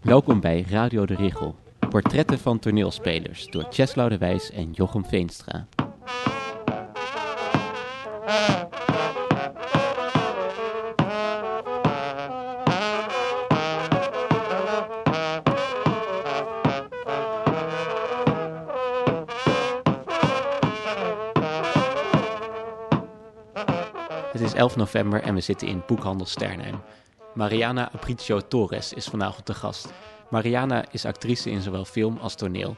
Welkom bij Radio de Richel. Portretten van toneelspelers door Cheslau de Wijs en Jochem Veenstra. 11 november en we zitten in Boekhandel Sternheim. Mariana Apricio Torres is vanavond de gast. Mariana is actrice in zowel film als toneel.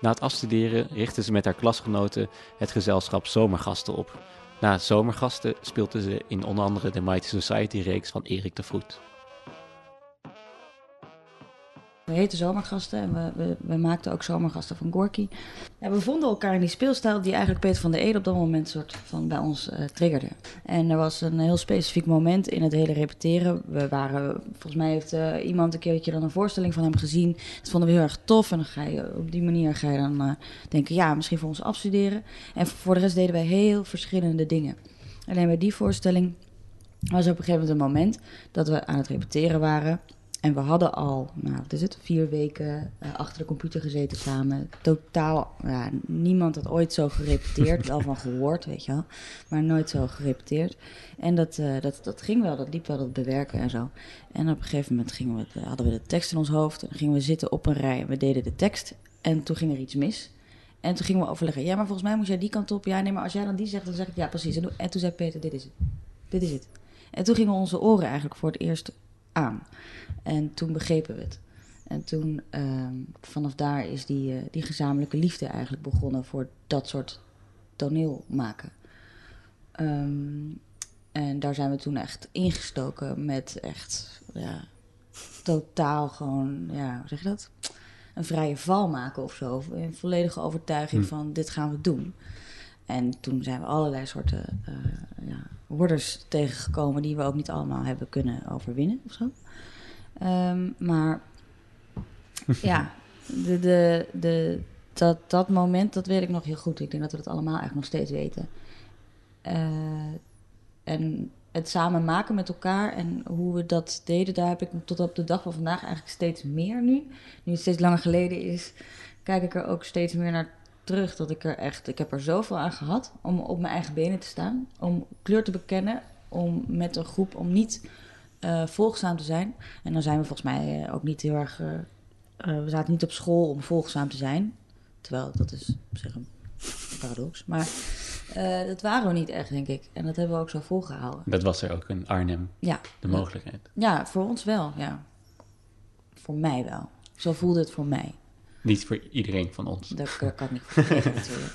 Na het afstuderen richtte ze met haar klasgenoten het gezelschap Zomergasten op. Na Zomergasten speelde ze in onder andere de Mighty Society-reeks van Erik de Vroet. We heten Zomergasten en we, we, we maakten ook Zomergasten van Gorky. We vonden elkaar in die speelstijl die eigenlijk Peter van der Ede op dat moment soort van bij ons eh, triggerde. En er was een heel specifiek moment in het hele repeteren. We waren, volgens mij heeft eh, iemand een keertje dan een voorstelling van hem gezien. Dat vonden we heel erg tof en dan op die manier ga je dan eh, denken, ja, misschien voor ons afstuderen. En voor de rest deden wij heel verschillende dingen. Alleen bij die voorstelling was op een gegeven moment een moment dat we aan het repeteren waren. En we hadden al, nou, wat is het, vier weken uh, achter de computer gezeten samen. Totaal, ja, niemand had ooit zo gerepeteerd. wel van gehoord, weet je wel. Maar nooit zo gerepeteerd. En dat, uh, dat, dat ging wel, dat liep wel, dat bewerken en zo. En op een gegeven moment gingen we, hadden we de tekst in ons hoofd. En gingen we zitten op een rij en we deden de tekst. En toen ging er iets mis. En toen gingen we overleggen. Ja, maar volgens mij moest jij die kant op. Ja, nee, maar als jij dan die zegt, dan zeg ik ja, precies. En toen zei Peter, dit is het. Dit is het. En toen gingen onze oren eigenlijk voor het eerst aan. En toen begrepen we het. En toen, uh, vanaf daar is die, uh, die gezamenlijke liefde eigenlijk begonnen voor dat soort toneel maken. Um, en daar zijn we toen echt ingestoken met echt, ja, totaal gewoon, ja, hoe zeg je dat? Een vrije val maken of zo. Een volledige overtuiging hm. van dit gaan we doen. En toen zijn we allerlei soorten uh, ja, worders tegengekomen die we ook niet allemaal hebben kunnen overwinnen of zo. Um, maar ja, de, de, de, dat, dat moment, dat weet ik nog heel goed. Ik denk dat we dat allemaal eigenlijk nog steeds weten. Uh, en het samen maken met elkaar en hoe we dat deden, daar heb ik tot op de dag van vandaag eigenlijk steeds meer nu. Nu het steeds langer geleden is, kijk ik er ook steeds meer naar terug. Dat ik er echt, ik heb er zoveel aan gehad om op mijn eigen benen te staan. Om kleur te bekennen, om met een groep, om niet uh, volgzaam te zijn. En dan zijn we volgens mij uh, ook niet heel erg. Uh, we zaten niet op school om volgzaam te zijn. Terwijl dat is op zich een paradox. Maar dat waren we niet echt, denk ik. En dat hebben we ook zo volgehouden. Dat was er ook in Arnhem, ja. de mogelijkheid. Ja, voor ons wel, ja. Voor mij wel. Zo voelde het voor mij. Niet voor iedereen van ons. Dat, dat kan ik niet natuurlijk.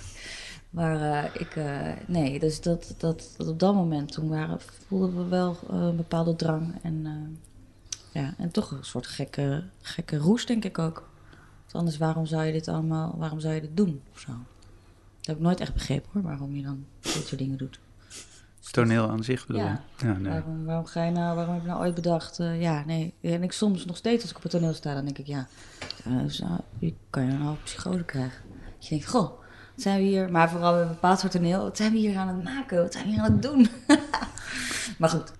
Maar uh, ik, uh, nee, dus dat, dat, dat op dat moment toen waren, voelden we wel uh, een bepaalde drang. En, ja, en toch een soort gekke, gekke roes, denk ik ook. Want anders, waarom zou je dit allemaal, waarom zou je dit doen? Of zo. Dat heb ik nooit echt begrepen hoor, waarom je dan dit soort dingen doet. Dus toneel aan zich bedoel ja. ja nee. waarom, waarom, ga je nou, waarom heb je nou ooit bedacht, ja, nee. En ik soms nog steeds als ik op het toneel sta, dan denk ik, ja, zo, je kan je nou psychose krijgen. Dat je denkt, goh, wat zijn we hier, maar vooral bij een bepaald soort toneel, wat zijn we hier aan het maken? Wat zijn we hier aan het doen? maar goed,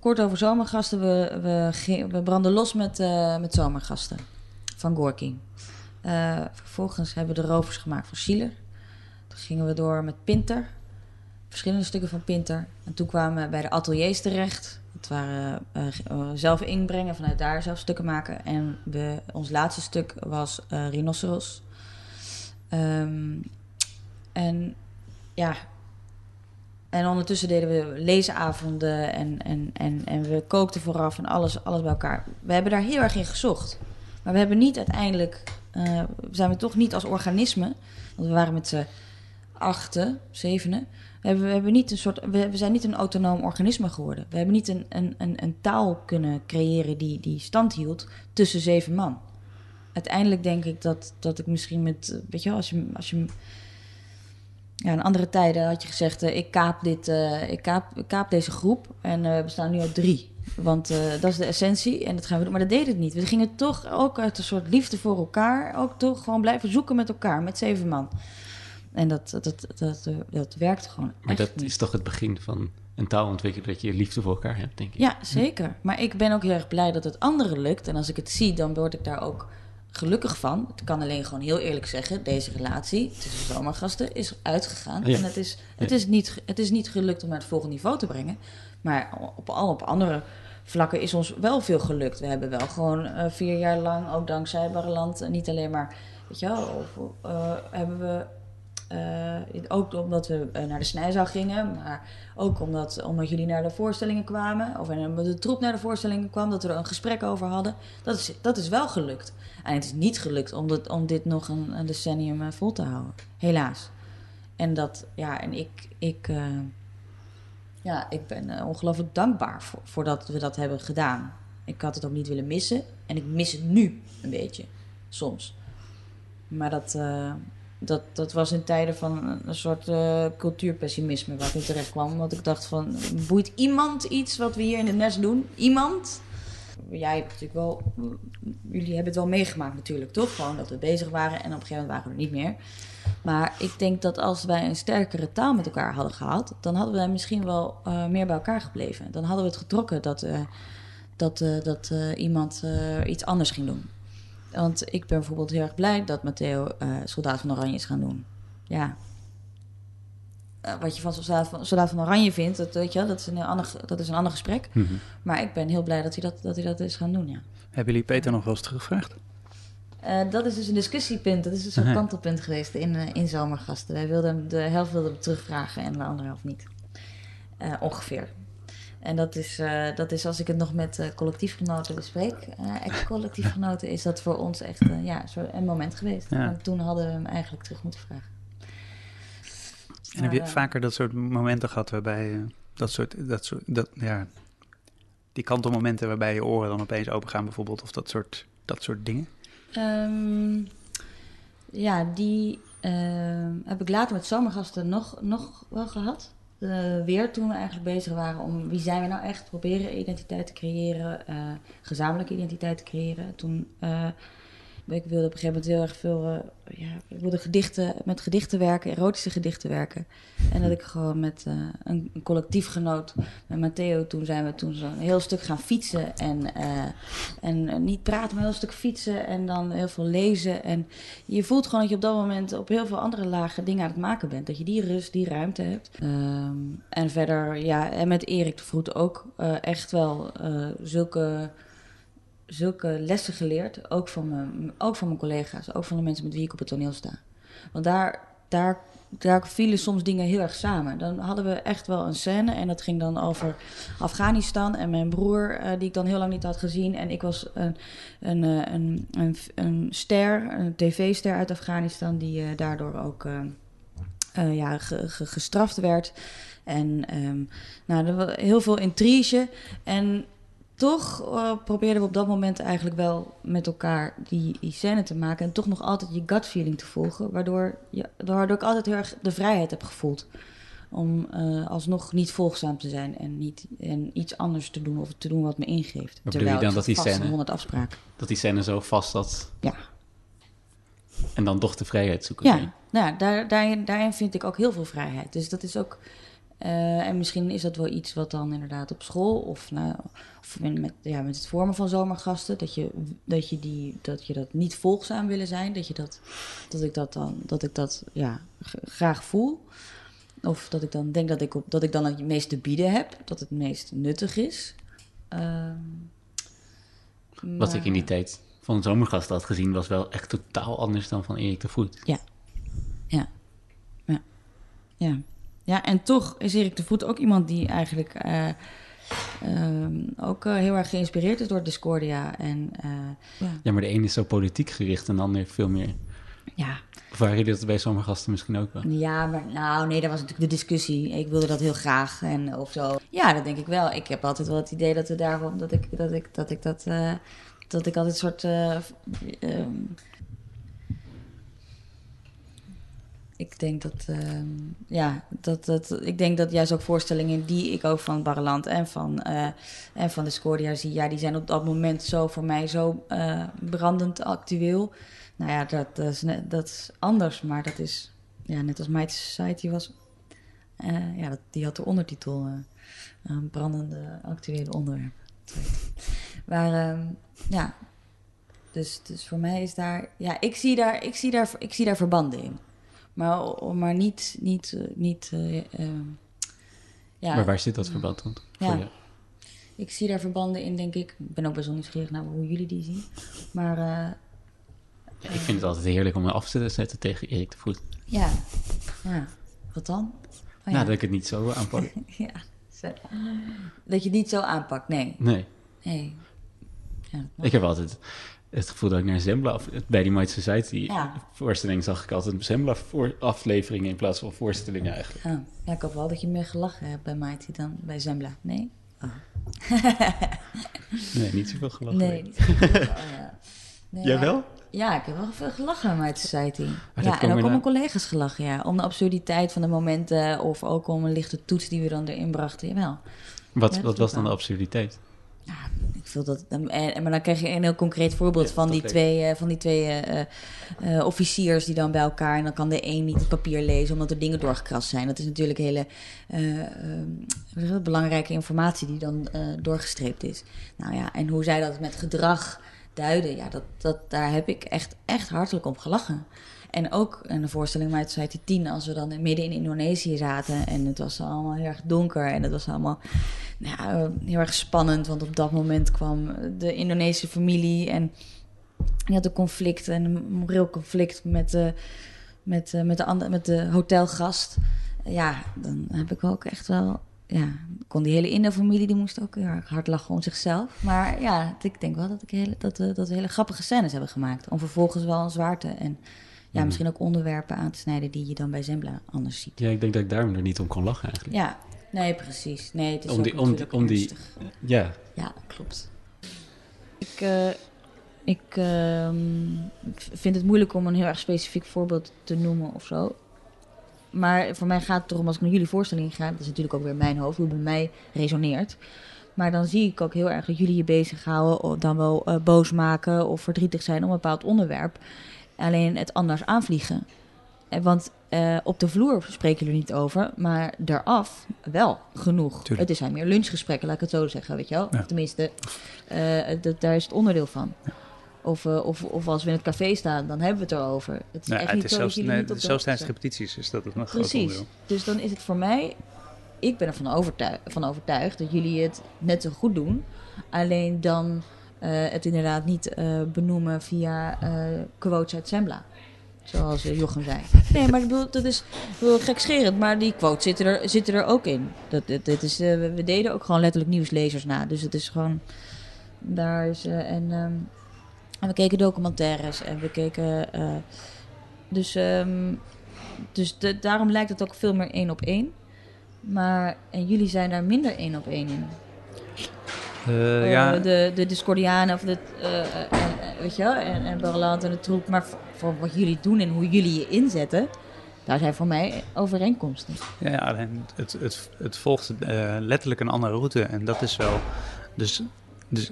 kort over zomergasten. We, we, we branden los met, uh, met zomergasten van Gorky. Uh, vervolgens hebben we de rovers gemaakt van Schiller. Toen gingen we door met Pinter. Verschillende stukken van Pinter. En toen kwamen we bij de ateliers terecht. Het waren uh, zelf inbrengen, vanuit daar zelf stukken maken. En we, ons laatste stuk was Rhinoceros. Um, en ja, en ondertussen deden we leesavonden en, en, en, en we kookten vooraf en alles, alles bij elkaar. We hebben daar heel erg in gezocht. Maar we hebben niet uiteindelijk, uh, zijn we toch niet als organisme, want we waren met z'n achten, zevenen. We hebben, we hebben niet een soort, we, zijn niet een autonoom organisme geworden. We hebben niet een, een, een, een taal kunnen creëren die, die stand hield tussen zeven man uiteindelijk denk ik dat, dat ik misschien met, weet je wel, als je, als je ja, in andere tijden had je gezegd, uh, ik, kaap dit, uh, ik, kaap, kaap deze groep en uh, we staan nu op drie. Want dat is de essentie en dat gaan we doen. Maar dat deed het niet. We gingen toch ook uit een soort liefde voor elkaar, ook toch gewoon blijven zoeken met elkaar, met zeven man. En dat, dat, dat, dat, dat werkt gewoon Maar dat niet. is toch het begin van een taal ontwikkelen, dat je liefde voor elkaar hebt, denk ik. Ja, zeker. Maar ik ben ook heel erg blij dat het anderen lukt. En als ik het zie, dan word ik daar ook gelukkig van. Ik kan alleen gewoon heel eerlijk zeggen, deze relatie tussen zomergasten is uitgegaan. Ja. En het is, het, Ja. is niet, het is niet gelukt om naar het volgende niveau te brengen. Maar op al op andere vlakken is ons wel veel gelukt. We hebben wel gewoon eh, vier jaar lang, ook dankzij Barreland, en niet alleen maar, weet je wel, of, eh, hebben we... eh, ook omdat we eh, naar de snijzaal gingen, maar ook omdat, omdat jullie naar de voorstellingen kwamen, of en omdat de troep naar de voorstellingen kwam, dat we er een gesprek over hadden. Dat is, dat is wel gelukt. En het is niet gelukt om, dit, om dit nog een, decennium eh, vol te houden. Helaas. En dat, ja, en ik, ik, eh, ja, ik ben eh, ongelooflijk dankbaar voor, dat we dat hebben gedaan. Ik had het ook niet willen missen. En ik mis het nu een beetje, soms. Maar dat, eh, dat, dat was in tijden van een, soort eh, cultuurpessimisme waar ik terecht kwam. Omdat ik dacht van, boeit iemand iets wat we hier in het nest doen? Iemand? Jij hebt natuurlijk wel, jullie hebben het wel meegemaakt natuurlijk, toch? Gewoon dat we bezig waren en op een gegeven moment waren we er niet meer. Maar ik denk dat als wij een sterkere taal met elkaar hadden gehad, dan hadden wij misschien wel eh, meer bij elkaar gebleven. Dan hadden we het getrokken dat, eh, dat, dat iemand iets anders ging doen. Want ik ben bijvoorbeeld heel erg blij dat Matteo eh, Soldaat van Oranje is gaan doen. Ja. Eh, wat je van Soldaat van, Soldaat van Oranje vindt, dat, weet je, wel, dat, is een heel ander, dat is een ander gesprek. Mhm. Maar ik ben heel blij dat hij dat, dat, hij dat is gaan doen, ja. Hebben jullie Peter nog wel eens teruggevraagd? Eh, dat is dus een discussiepunt. Dat is dus een kantelpunt geweest in, in Zomergasten. Wij wilden hem- de helft wilden terugvragen en de andere helft niet. Ongeveer. En dat is, eh, dat is als ik het nog met eh, collectiefgenoten bespreek, eh ex-collectiefgenoten, is dat voor ons echt ja, zo een moment geweest. Ja. Toen hadden we hem eigenlijk terug moeten vragen. En heb je vaker dat soort momenten gehad waarbij dat soort, dat soort, dat, ja, die kantelmomenten waarbij je oren dan opeens open gaan bijvoorbeeld, of dat soort, dat soort dingen? Ehm, ja, die ehm, heb ik later met zomergasten nog, nog wel gehad. Eh, weer toen we eigenlijk bezig waren om wie zijn we nou echt, proberen identiteit te creëren, eh, gezamenlijke identiteit te creëren. Toen eh, ik wilde op een gegeven moment heel erg veel, eh, ja, ik wilde gedichten, met gedichten werken, erotische gedichten werken. En dat ik gewoon met eh, een, een collectiefgenoot, met Matteo, toen zijn we toen zo'n heel stuk gaan fietsen en, eh, en niet praten, maar een heel stuk fietsen en dan heel veel lezen. En je voelt gewoon dat je op dat moment op heel veel andere lagen dingen aan het maken bent. Dat je die rust, die ruimte hebt. Ehm, en verder, ja, en met Erik de Vroet ook echt wel zulke, zulke lessen geleerd. Ook van, mijn, ook van mijn collega's, ook van de mensen met wie ik op het toneel sta. Want daar, daar, daar vielen soms dingen heel erg samen. Dan hadden we echt wel een scène en dat ging dan over Afghanistan en mijn broer, eh, die ik dan heel lang niet had gezien. En ik was een, een, eh, een, een, een ster, een tv-ster uit Afghanistan, die eh, daardoor ook ja, ge- ge- gestraft werd. En ehm, nou, er was heel veel intrige. En toch eh, probeerden we op dat moment eigenlijk wel met elkaar die, die scène te maken. En toch nog altijd je gut feeling te volgen. Waardoor, je, waardoor ik altijd heel erg de vrijheid heb gevoeld. Om eh, alsnog niet volgzaam te zijn en, niet, en iets anders te doen of te doen wat me ingeeft. bedoel je dan dat die scène- 100 afspraken. Dat die scène zo vast zat Ja, en dan toch de vrijheid zoeken. ja. Nou, daar, daarin, daarin vind ik ook heel veel vrijheid. Dus dat is ook. Eh, en misschien is dat wel iets wat dan inderdaad op school of, nou, of met, ja, met het vormen van zomergasten, dat je, dat, je die, dat je dat niet volgzaam willen zijn, dat, je dat, dat ik dat dan dat ik dat ja, graag voel. Of dat ik dan denk dat ik, op, dat ik dan het meest te bieden heb, dat het meest nuttig is. Ehm, Wat ik in die tijd van de zomergast had gezien, was wel echt totaal anders dan van Erik de Voet. Ja. Ja. Ja. Ja. Ja, en toch is Erik de Voet ook iemand die eigenlijk eh, ehm, ook eh, heel erg geïnspireerd is door Discordia. En eh, ja. Ja, maar de een is zo politiek gericht en de ander veel meer. Ja. Of waren jullie dat bij zomergasten misschien ook wel? ja, maar nou nee, dat was natuurlijk de discussie. Ik wilde dat heel graag en of zo. Ja, dat denk ik wel. Ik heb altijd wel het idee dat we daarom dat ik dat ik dat ik dat eh, dat ik altijd een soort eh, ik denk dat, ehm, ja, dat, dat, ik denk dat juist ook voorstellingen die ik ook van Barreland en van, eh, en van Discordia zie, ja, die zijn op dat moment zo voor mij zo eh, brandend actueel. Nou ja, dat, dat, is, net- dat anders, maar dat is, ja, net als Mighty Society was, eh, ja, die had de ondertitel brandende actuele onderwerp. Maar ehm, ja, dus, dus voor mij is daar, ja, ik zie daar, ik zie daar, ik zie daar verbanden in. Maar, maar niet, niet, eh, niet eh, ehm, ja. Maar waar zit dat verband dan? Ja. Je? Ik zie daar verbanden in, denk ik. Ik ben ook best wel nieuwsgierig naar hoe jullie die zien. Maar eh, Ik vind het altijd heerlijk om me af te zetten tegen Erik de Vroet. ja, ja. Wat dan? Oh, Nou, ja. dat ik het niet zo aanpak. ja. Dat je het niet zo aanpakt, nee. Nee. nee. Ja. Ik heb altijd het gevoel dat ik naar Zembla... Of, bij die Mighty Society Ja. voorstelling zag ik altijd Zembla voor afleveringen... in plaats van voorstellingen eigenlijk. Ja. ja, ik hoop wel dat je meer gelachen hebt bij Mighty dan bij Zembla. Nee? Nee, niet zoveel gelachen. Nee, niet. Oh, ja. Nee, Jij wel? Ja, ik heb wel veel gelachen aan Mighty Society. dat Ja, en ook om mijn collega's gelachen, ja. Om de absurditeit van de momenten of ook om een lichte toets die we dan erin brachten. Jawel. Wat, Ja, wat was dan wel. de absurditeit? Ja, ik vind dat. Maar dan krijg je een heel concreet voorbeeld Ja, van, die twee, eh, van die twee eh, eh, eh, officiers die dan bij elkaar. En dan kan de een niet het papier lezen omdat er dingen doorgekrast zijn. Dat is natuurlijk hele eh, eh, dat? belangrijke informatie die dan eh, doorgestreept is. Nou ja, en hoe zij dat met gedrag duiden, ja, dat, dat, daar heb ik echt, echt hartelijk om gelachen. En ook de voorstelling met Society 10, als we dan midden in Indonesië zaten en het was allemaal heel erg donker en het was allemaal nou eh, heel erg spannend, want op dat moment kwam de Indonesische familie en die had een conflict, en een moreel conflict met de, met, eh, met de, andere, met de hotelgast. Ja, dan heb ik ook echt wel, ja, kon die hele Indo-familie, die moest ook heel hard lachen om zichzelf. Maar ja, ik denk wel dat, ik hele, dat, we, dat we hele grappige scènes hebben gemaakt, om vervolgens wel een zwaarte en ja, Mhm. misschien ook onderwerpen aan te snijden die je dan bij Zembla anders ziet. Ja, ik denk dat ik daarom er niet om kon lachen eigenlijk. Ja, nee, precies. Nee, het is Om ook die- om die- natuurlijk om die- ernstig. Ja, Ja, klopt. Ik, eh, ik ehm, vind het moeilijk om een heel erg specifiek voorbeeld te noemen of zo. Maar voor mij gaat het erom, als ik naar jullie voorstelling ga, dat is natuurlijk ook weer mijn hoofd, hoe het bij mij resoneert. Maar dan zie ik ook heel erg dat jullie je bezighouden, of dan wel eh, boos maken of verdrietig zijn om een bepaald onderwerp. Alleen het anders aanvliegen. En Want eh, op de vloer spreken jullie niet over, maar daaraf wel genoeg. Tuurlijk. Het zijn meer lunchgesprekken, laat ik het zo zeggen, weet je wel. Ja. Tenminste, eh, daar is het onderdeel van. Of, eh, of, of als we in het café staan, dan hebben we het erover. Het is echt het niet is zo zelfs, dat jullie nee, niet op de zelfs tijdens zijn. repetities is dat een groot Precies. onderdeel. Dus dan is het voor mij... Ik ben ervan overtuigd, van overtuigd dat jullie het net zo goed doen. Alleen dan eh, het inderdaad niet eh, benoemen via eh, quotes uit Sembla. Zoals eh, Jochem zei. Nee, maar dat is bedoel, gekscherend. Maar die quotes zitten er, zitten er ook in. Dat, dat, is, eh, we, deden ook gewoon letterlijk nieuwslezers na. Dus het is gewoon... Daar is... eh, en, ehm, en we keken documentaires. En we keken... eh, dus ehm, dus daarom lijkt het ook veel meer één op één. Maar en jullie zijn daar minder één op één in. Eh, Eh, ja, de, de Discordianen of de, eh, eh, weet je wel, en, en Barreland en de troep. Maar voor, voor wat jullie doen en hoe jullie je inzetten, daar zijn voor mij overeenkomsten. Ja, ja, alleen het, het, het volgt letterlijk een andere route. En dat is wel. Dus, dus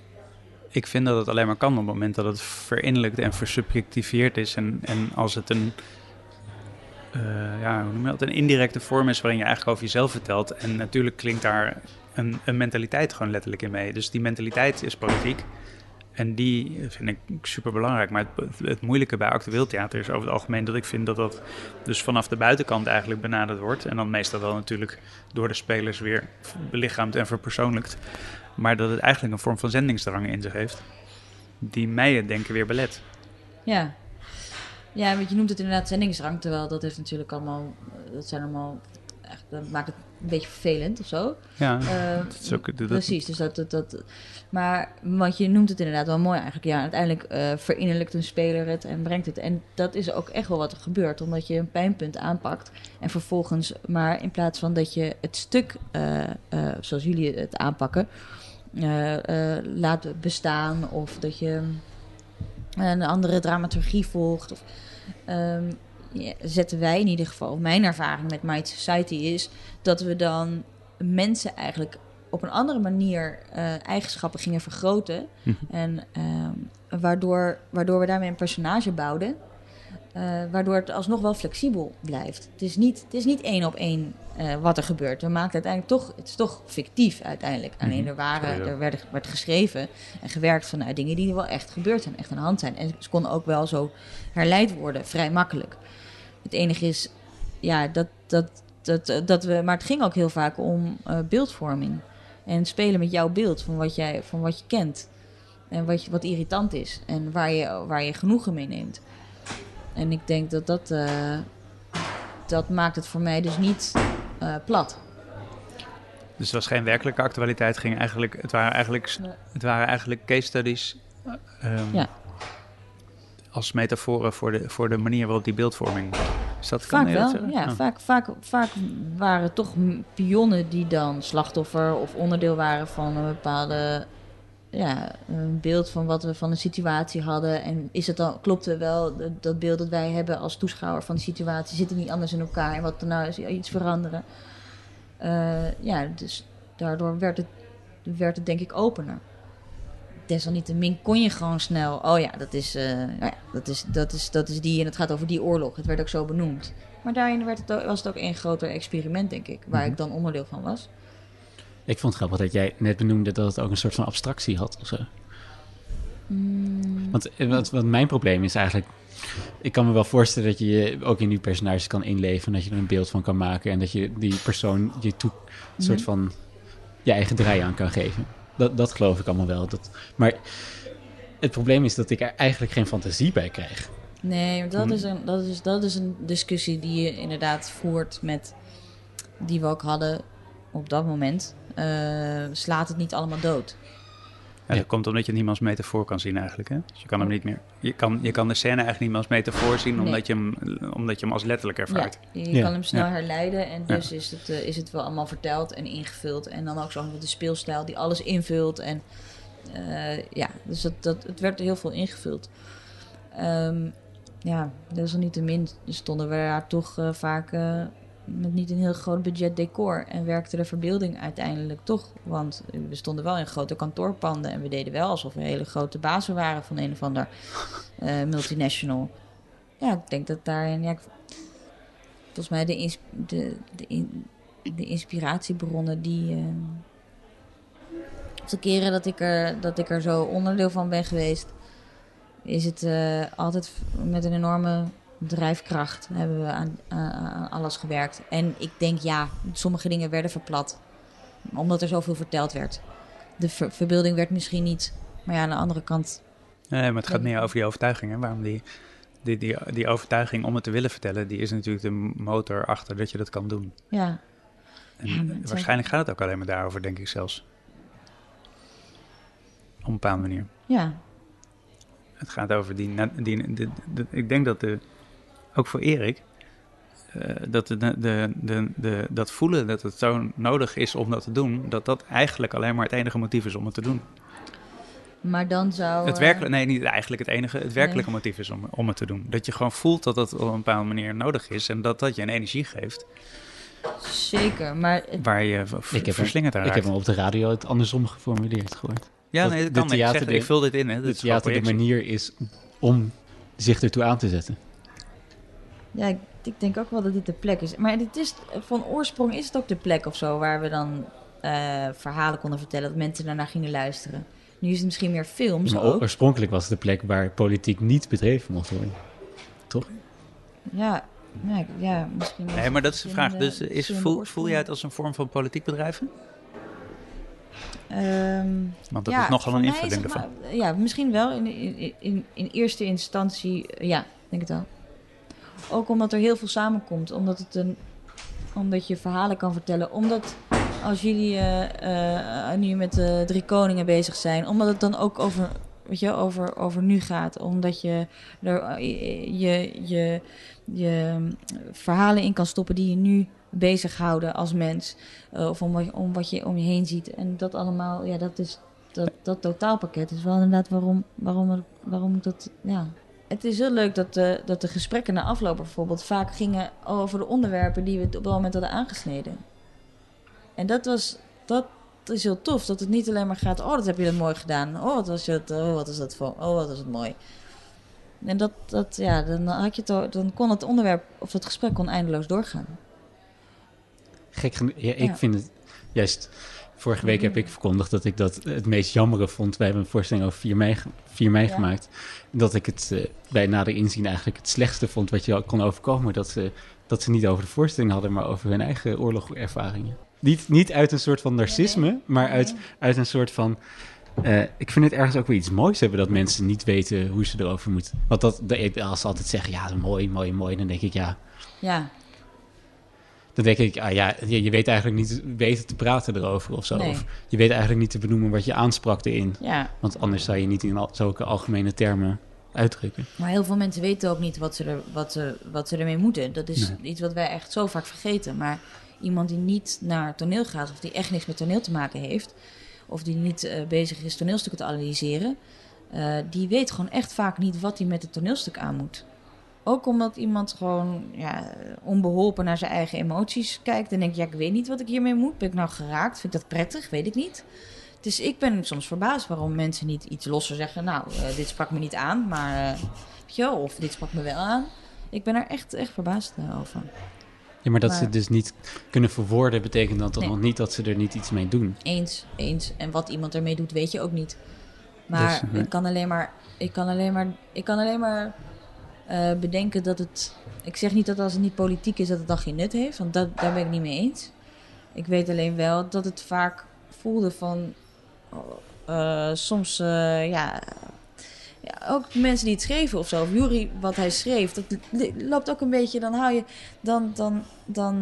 ik vind dat het alleen maar kan op het moment dat het verinnerlijkt en versubjectiveerd is. En, en als het een. ja, hoe noem je dat? Een indirecte vorm is waarin je eigenlijk over jezelf vertelt. En natuurlijk klinkt daar een, een mentaliteit gewoon letterlijk in mee. Dus die mentaliteit is politiek. En die vind ik super belangrijk. Maar het, het moeilijke bij actueel theater is over het algemeen dat ik vind dat dat dus vanaf de buitenkant eigenlijk benaderd wordt. En dan meestal wel natuurlijk door de spelers weer belichaamd en verpersoonlijkt. Maar dat het eigenlijk een vorm van zendingsdrang in zich heeft. Die mij het denken weer belet. Ja. Ja, want je noemt het inderdaad zendingsdrang, terwijl dat heeft natuurlijk allemaal, dat zijn allemaal, echt, dat maakt het een beetje vervelend of zo. Ja, dat is ook, dat, Precies, dus dat, dat, dat. Maar, want je noemt het inderdaad wel mooi eigenlijk. Ja, uiteindelijk eh verinnerlijkt een speler het en brengt het. En dat is ook echt wel wat er gebeurt, omdat je een pijnpunt aanpakt. En vervolgens, maar in plaats van dat je het stuk, eh, zoals jullie het aanpakken, laat bestaan. Of dat je een andere dramaturgie volgt. Of, ehm, zetten wij in ieder geval, mijn ervaring met Might Society is dat we dan mensen eigenlijk op een andere manier eh, eigenschappen gingen vergroten. Mhm. En ehm, waardoor, waardoor we daarmee een personage bouwden. Eh, waardoor het alsnog wel flexibel blijft. Het is niet, het is niet één op één eh, wat er gebeurt. We maken uiteindelijk toch, het is toch fictief uiteindelijk. Alleen er, waren, Ja, ja. er werd, werd geschreven en gewerkt vanuit dingen die wel echt gebeurd zijn, echt aan de hand zijn. En ze konden ook wel zo herleid worden, vrij makkelijk. Het enige is, ja, dat, dat, dat, dat we, maar het ging ook heel vaak om eh, beeldvorming. En spelen met jouw beeld van wat, jij, van wat je kent. En wat, je, wat irritant is. En waar je, waar je genoegen mee neemt. En ik denk dat dat, eh, dat maakt het voor mij dus niet eh, plat. Dus het was geen werkelijke actualiteit. Het, ging eigenlijk, het, waren, eigenlijk, het waren eigenlijk case studies ehm, Ja. Als metaforen voor de, voor de manier waarop die beeldvorming... Is dat, kan Vaak je dat wel, ja. Oh. Vaak, vaak, vaak waren het toch pionnen die dan slachtoffer of onderdeel waren van een bepaalde ja, een beeld van wat we van de situatie hadden. En is het dan, klopt wel, dat, dat beeld dat wij hebben als toeschouwer van de situatie, zit het niet anders in elkaar en wat er nou is, iets veranderen. Eh, ja, dus daardoor werd het, werd het denk ik opener. Desalniettemin kon je gewoon snel. Oh ja, dat is, eh, nou ja, dat, is, dat, is, dat is die en het gaat over die oorlog. Het werd ook zo benoemd. Maar daarin werd het ook, was het ook een groter experiment, denk ik. Waar Mhm. ik dan onderdeel van was. Ik vond het grappig dat jij net benoemde dat het ook een soort van abstractie had of zo. Mm, Want eh, wat, wat mijn probleem is eigenlijk... Ik kan me wel voorstellen dat je je ook in die personages kan inleven... dat je er een beeld van kan maken... en dat je die persoon je toe, een soort Mhm. van je eigen draai aan kan geven. Dat, dat geloof ik allemaal wel. Dat, maar het probleem is dat ik er eigenlijk geen fantasie bij krijg. Nee, maar dat, Hmm. is een, dat, is, dat is een discussie die je inderdaad voert met... die we ook hadden op dat moment. Eh, slaat het niet allemaal dood? Ja, Ja. dat komt omdat je het niet meer als metafoor kan zien eigenlijk. Hè? Dus je kan hem niet meer. Je kan, je kan de scène eigenlijk niet meer als metafoor zien, Nee. omdat, je hem, omdat je hem als letterlijk ervaart. Ja, je Ja. kan hem snel Ja. herleiden en dus is, het, eh, is het wel allemaal verteld en ingevuld. En dan ook zo met de speelstijl die alles invult. En eh, ja, dus dat, dat, het werd heel veel ingevuld. Ehm ja, desalniettemin stonden we daar toch eh, vaak eh, met niet een heel groot budget decor. En werkte de verbeelding uiteindelijk toch. Want we stonden wel in grote kantoorpanden en we deden wel alsof we hele grote bazen waren van een of ander eh, multinational. Ja, ik denk dat daarin... Ja, volgens mij de, de, de, in- de inspiratiebronnen die. eh, de keren dat ik, er, dat ik er zo onderdeel van ben geweest, is het eh, altijd met een enorme drijfkracht hebben we aan, aan, aan alles gewerkt. En ik denk ja, sommige dingen werden verplat, omdat er zoveel verteld werd. De ver- verbeelding werd misschien niet, maar ja, aan de andere kant. Nee, maar het gaat meer over die overtuiging. Hè? Waarom die, die, die, die overtuiging om het te willen vertellen, die is natuurlijk de motor achter dat je dat kan doen. Ja, En waarschijnlijk gaat het ook alleen maar daarover, denk ik zelfs. Op een bepaalde manier. ja, Het gaat over die. die ik denk dat de, ook voor Erik. eh, dat, de, de, de, de, de- dat voelen dat het zo nodig is om dat te doen, dat dat eigenlijk alleen maar het enige motief is om het te doen. maar dan zou. Het eh, werkelijk, nee, niet eigenlijk het enige, het werkelijke motief is om, om het te doen. Dat je gewoon voelt dat dat op een bepaalde manier nodig is en dat dat je een energie geeft Zeker, maar het- waar je Ik heb hem- verslingerd aan Ik heb hem op de radio het andersom geformuleerd gehoord. Ja, dat nee, dat de kan. Ik, theater zeg, de- ik vul dit in. Hè. Is gewoon theater de manier is om zich ertoe aan te zetten. Ja, ik, ik denk ook wel dat dit de plek is. Maar dit is, van oorsprong is het ook de plek of zo waar we dan eh, verhalen konden vertellen, dat mensen daarnaar gingen luisteren. Nu is het misschien meer films Maar ook. oorspronkelijk was het de plek waar politiek niet bedreven mocht worden. Ja, ja, ik- ja, misschien. Nee, maar dat is de vraag. Dus is, verschillende voel, voel jij het als een vorm van politiek bedrijven? Ehm, Want dat ja, is nogal een is invulling ervan. Ja, misschien wel. In, in, in, in eerste instantie, eh, ja, denk het wel. Ook omdat er heel veel samenkomt. Omdat, het een, omdat je verhalen kan vertellen. Omdat als jullie eh, eh, nu met de drie koningen bezig zijn. Omdat het dan ook over, weet je, over, over nu gaat. Omdat je er eh, je, je, je mm, verhalen in kan stoppen die je nu bezighouden als mens. Eh, of om wat, om wat je om je heen ziet. En dat allemaal, ja, dat is dat, dat totaalpakket is wel inderdaad waarom, waarom, waarom ik dat, ja. Het is heel leuk dat de, dat de gesprekken na afloop bijvoorbeeld vaak gingen over de onderwerpen die we op dat moment hadden aangesneden. En dat was, dat is heel tof, dat het niet alleen maar gaat, oh, dat heb je dat mooi gedaan. Oh, wat was het, oh, wat is dat voor, oh, wat was het mooi. En dat, dat ja, dan, had je het, dan kon het onderwerp of het gesprek kon eindeloos doorgaan. Gek genoeg. Ja, ik Ja. vind het juist. Vorige week heb ik verkondigd dat ik dat het meest jammere vond. Wij hebben een voorstelling over 4 mei, ge- 4 mei Ja. gemaakt. Dat ik het eh, bij nader inzien eigenlijk het slechtste vond wat je kon overkomen. Dat ze, dat ze niet over de voorstelling hadden, maar over hun eigen oorlogervaringen. Niet, niet uit een soort van narcisme, maar uit, uit een soort van. eh, ik vind het ergens ook weer iets moois hebben dat mensen niet weten hoe ze erover moeten. Want dat, als ze altijd zeggen, ja, mooi, mooi, mooi, dan denk ik, ja, Ja, dan denk ik, ah ja, je, je weet eigenlijk niet weten te praten erover of zo. Nee. Of je weet eigenlijk niet te benoemen wat je aansprak erin. ja. Want anders zou je niet in al, zulke algemene termen uitdrukken. Maar heel veel mensen weten ook niet wat ze, er, wat ze, wat ze ermee moeten. Dat is Nee. iets wat wij echt zo vaak vergeten. Maar iemand die niet naar toneel gaat, of die echt niks met toneel te maken heeft, of die niet eh, bezig is toneelstukken te analyseren, eh, die weet gewoon echt vaak niet wat hij met het toneelstuk aan moet. Ook omdat iemand gewoon ja, onbeholpen naar zijn eigen emoties kijkt en denkt: ja, ik weet niet wat ik hiermee moet. Ben ik nou geraakt? Vind ik dat prettig? Weet ik niet. Dus ik ben soms verbaasd waarom mensen niet iets losser zeggen. Nou, eh, dit sprak me niet aan, maar wel, of dit sprak me wel aan. Ik ben er echt, echt verbaasd eh, over. Ja, maar dat Maar- ze het dus niet kunnen verwoorden, betekent dan toch Nee. nog niet dat ze er niet iets mee doen. Eens, eens. En wat iemand ermee doet, weet je ook niet. Maar Dus, nee. ik kan alleen maar, ik kan alleen maar, ik kan alleen maar eh, bedenken dat het. Ik zeg niet dat als het niet politiek is, dat het dan geen nut heeft. Want dat, daar ben ik niet mee eens. Ik weet alleen wel dat het vaak voelde van. eh, soms, eh, ja. Ja, ook mensen die het schreven of zo, of Jury wat hij schreef, dat loopt ook een beetje, dan hou je, dan, dan, dan,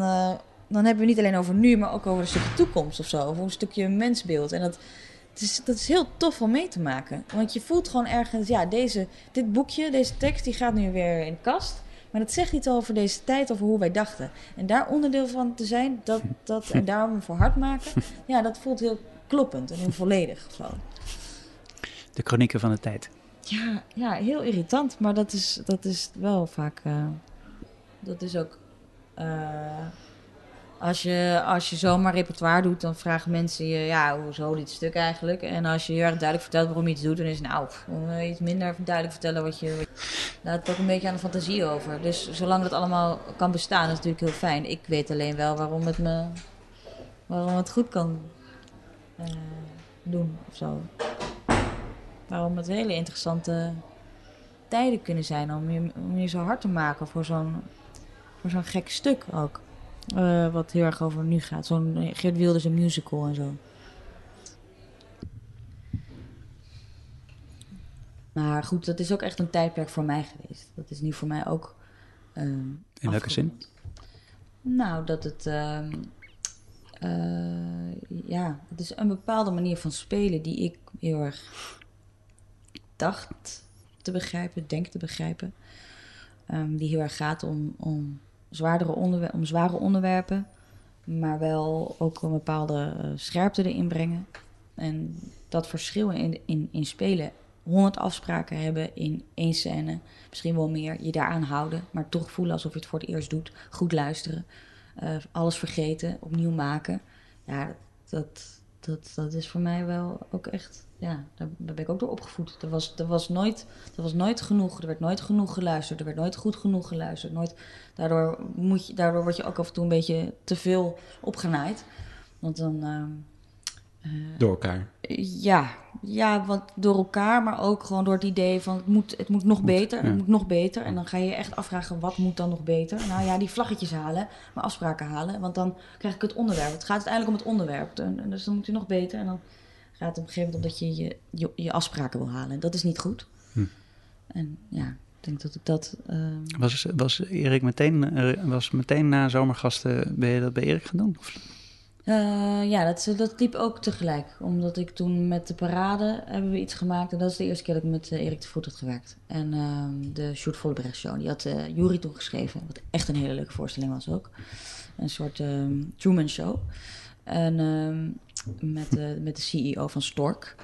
dan hebben we niet alleen over nu, maar ook over een stukje toekomst of zo, of een stukje mensbeeld. En dat, dat is heel tof om mee te maken, want je voelt gewoon ergens, ja, deze, dit boekje, deze tekst, die gaat nu weer in de kast. Maar dat zegt iets over deze tijd, over hoe wij dachten. En daar onderdeel van te zijn, dat, dat, en daarom voor hard maken, ja, dat voelt heel kloppend en heel volledig zo. De chronieken van de tijd. Ja, ja, heel irritant. Maar dat is, dat is wel vaak. eh, dat is ook. eh, als, je, als je zomaar repertoire doet, dan vragen mensen je: ja, hoezo dit stuk eigenlijk? En als je heel erg duidelijk vertelt waarom je iets doet, dan is het nou, iets minder duidelijk vertellen wat je. Laat het ook een beetje aan de fantasie over. Dus zolang dat allemaal kan bestaan, is natuurlijk heel fijn. Ik weet alleen wel waarom het me. waarom het goed kan eh, doen of zo waarom het hele interessante tijden kunnen zijn om je, om je zo hard te maken voor zo'n, voor zo'n gek stuk ook. Eh, wat heel erg over nu gaat. Zo'n Geert Wilders een musical en zo. Maar goed, dat is ook echt een tijdperk voor mij geweest. Dat is nu voor mij ook. ehm, In welke zin? Nou, dat het. ehm, eh, ja, het is een bepaalde manier van spelen die ik heel erg dacht te begrijpen, denk te begrijpen. Ehm, die heel erg gaat om, om, zwaardere onderwer- om zware onderwerpen, maar wel ook een bepaalde eh, scherpte erin brengen. En dat verschil in, in, in spelen, honderd afspraken hebben in één scène, misschien wel meer, je daaraan houden, maar toch voelen alsof je het voor het eerst doet, goed luisteren, eh, alles vergeten, opnieuw maken. Ja, dat, dat, dat is voor mij wel ook echt, ja, daar, ben ik ook door opgevoed. Er was, er, was nooit, er was nooit genoeg, er werd nooit genoeg geluisterd, er werd nooit goed genoeg geluisterd. Nooit, daardoor, moet je, daardoor word je ook af en toe een beetje te veel opgenaaid. Want dan, ehm, Door elkaar. ja, ja, want door elkaar, maar ook gewoon door het idee van het moet, het moet nog beter, ja. het moet nog beter. En dan ga je je echt afvragen, wat moet dan nog beter? Nou ja, die vlaggetjes halen, maar afspraken halen, want dan krijg ik het onderwerp. Het gaat uiteindelijk om het onderwerp, dus dan moet je nog beter. En dan gaat het op een gegeven moment om dat je je, je, je afspraken wil halen. En dat is niet goed. Hm. En ja, ik denk dat ik dat... ehm, Was, was Erik meteen, eh, was meteen na zomergasten, ben je dat bij Erik gaan doen? Of- Eh, ja, dat, dat liep ook tegelijk. Omdat ik toen met de parade hebben we iets gemaakt. En dat is de eerste keer dat ik met eh, Erik de Voet had gewerkt. En ehm, de Sjoerd Vollebrecht show. Die had eh Jury toen geschreven. Wat echt een hele leuke voorstelling was ook. Een soort ehm, Truman show. En met, de met de CEO van Stork.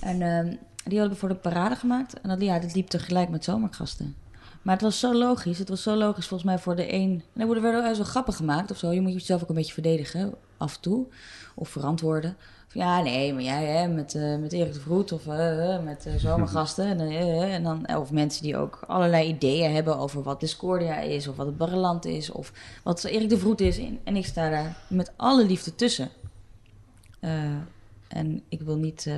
En ehm, die hadden voor de parade gemaakt. En dat, ja, dat liep tegelijk met zomergasten. Maar het was zo logisch. Het was zo logisch volgens mij voor de een. En er werden wel zo grappen gemaakt of zo. Je moet jezelf ook een beetje verdedigen af en toe. Of verantwoorden. Ja, nee, maar jij hè, met, uh, met Erik de Vroet of uh, met uh, zomergasten. en, en dan, of mensen die ook allerlei ideeën hebben over wat Discordia is. Of wat het Barreland is. Of wat Erik de Vroet is. En ik sta daar met alle liefde tussen. En ik wil niet...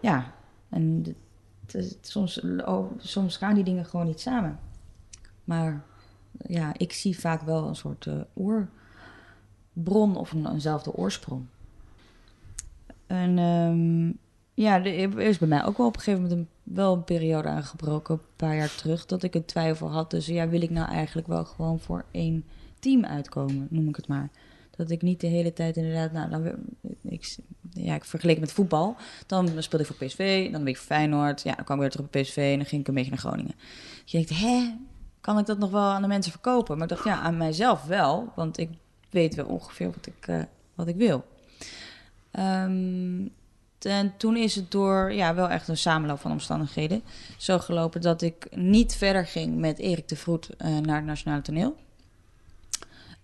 ja, en soms, soms gaan die dingen gewoon niet samen. Maar ja, ik zie vaak wel een soort uh, oorbron of een, eenzelfde oorsprong. En um, ja, er is bij mij ook wel op een gegeven moment een, wel een periode aangebroken, een paar jaar terug, dat ik een twijfel had. Dus ja, wil ik nou eigenlijk wel gewoon voor één team uitkomen, noem ik het maar. Dat ik niet de hele tijd inderdaad, nou, dan, ja, ik vergeleken met voetbal. Dan speelde ik voor PSV, dan ben ik voor Feyenoord. Ja, dan kwam ik weer terug op PSV en dan ging ik een beetje naar Groningen. Je denkt, hè, kan ik dat nog wel aan de mensen verkopen? Maar ik dacht, ja, aan mijzelf wel, want ik weet wel ongeveer wat ik, uh, wat ik wil. Um, en toen is het door ja, wel echt een samenloop van omstandigheden zo gelopen dat ik niet verder ging met Erik de Vroet uh, naar het Nationale Toneel.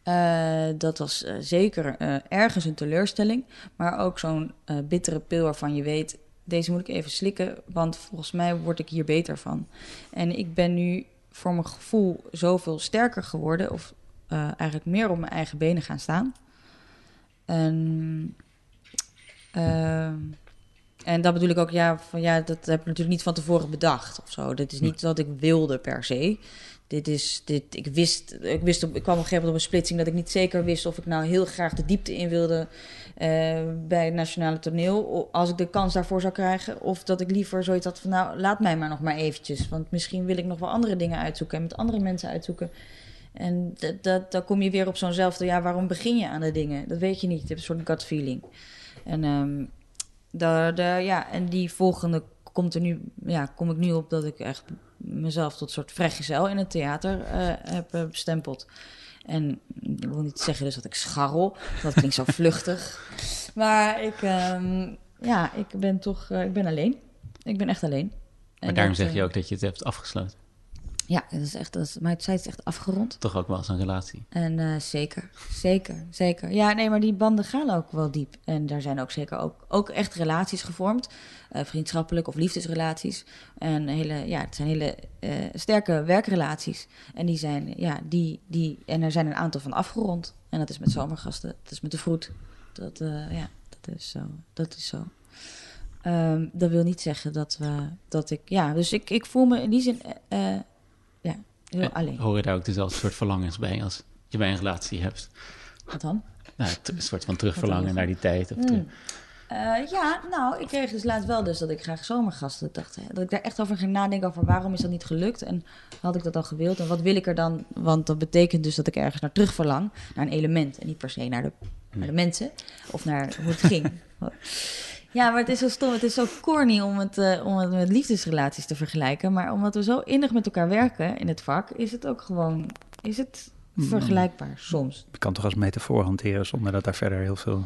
Uh, dat was uh, zeker uh, ergens een teleurstelling, maar ook zo'n bittere pil waarvan je weet, deze moet ik even slikken, want volgens mij word ik hier beter van. En ik ben nu voor mijn gevoel zoveel sterker geworden, of eigenlijk meer op mijn eigen benen gaan staan. En, en dat bedoel ik ook, ja, van, ja, dat heb ik natuurlijk niet van tevoren bedacht of zo. Dit is niet wat ik wilde per se dit is, dit, ik wist, ik wist op, ik kwam op een gegeven moment op een splitsing dat ik niet zeker wist of ik nou heel graag de diepte in wilde uh, bij het nationale toneel, als ik de kans daarvoor zou krijgen, of dat ik liever zoiets had van, nou, laat mij maar nog maar eventjes, want misschien wil ik nog wel andere dingen uitzoeken en met andere mensen uitzoeken. En dat, dat, dan kom je weer op zo'nzelfde, ja, waarom begin je aan de dingen? Dat weet je niet, je hebt een soort gut feeling. En, de, de, ja, en die volgende komt er nu, ja, kom ik nu op dat ik echt mezelf tot soort vrijgezel in het theater uh, heb uh, bestempeld. En ik wil niet zeggen dus dat ik scharrel, dat klinkt zo vluchtig. Maar ik, um, ja, ik ben toch, uh, ik ben alleen. Ik ben echt alleen. Maar en daarom dat, zeg je ook dat je het hebt afgesloten. Ja, dat is echt, dat is, mijn tijd is echt afgerond. Toch ook wel als een relatie. En uh, zeker, zeker, zeker. Ja, nee, maar die banden gaan ook wel diep. En daar zijn ook zeker ook, ook echt relaties gevormd. Uh, vriendschappelijk of liefdesrelaties. En hele, ja, het zijn hele uh, sterke werkrelaties. En die zijn, ja, die, die, en er zijn een aantal van afgerond. En dat is met zomergasten, dat is met de vroet. Dat, ja, dat is zo. Dat is zo. Um, dat wil niet zeggen dat we, dat ik, ja, dus ik, ik voel me in die zin Heel en alleen. Hoor je daar ook dezelfde soort verlangens bij als je bij een relatie hebt? Wat dan? Nou, een soort van terugverlangen naar die tijd. Of mm. uh, ja, nou, ik kreeg dus laatst wel dus dat ik graag zomergasten dacht. Dat ik daar echt over ging nadenken over waarom is dat niet gelukt. En had ik dat dan gewild en wat wil ik er dan? Want dat betekent dus dat ik ergens naar terug verlang. Naar een element en niet per se naar de, naar de mensen. Of naar hoe het ging. Ja, maar het is zo stom. Het is zo corny om het, uh, om het met liefdesrelaties te vergelijken. Maar omdat we zo innig met elkaar werken in het vak, is het ook gewoon is het mm. vergelijkbaar soms. Je kan toch als metafoor hanteren zonder dat daar verder heel veel.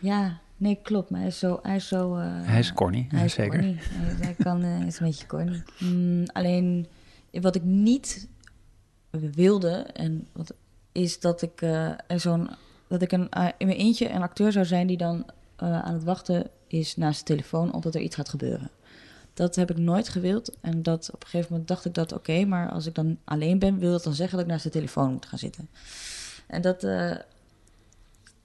Ja, nee, klopt. Maar hij is zo. Hij is, zo, uh, hij is corny, hij is zeker. Corny. Hij, kan, uh, is een beetje corny. Mm, alleen wat ik niet wilde, en wat, is dat ik zo'n. Dat ik een, in mijn eentje een acteur zou zijn die dan aan het wachten is naast de telefoon omdat er iets gaat gebeuren. Dat heb ik nooit gewild. En dat op een gegeven moment dacht ik dat oké, maar als ik dan alleen ben, wil dat dan zeggen dat ik naast de telefoon moet gaan zitten. En dat, uh,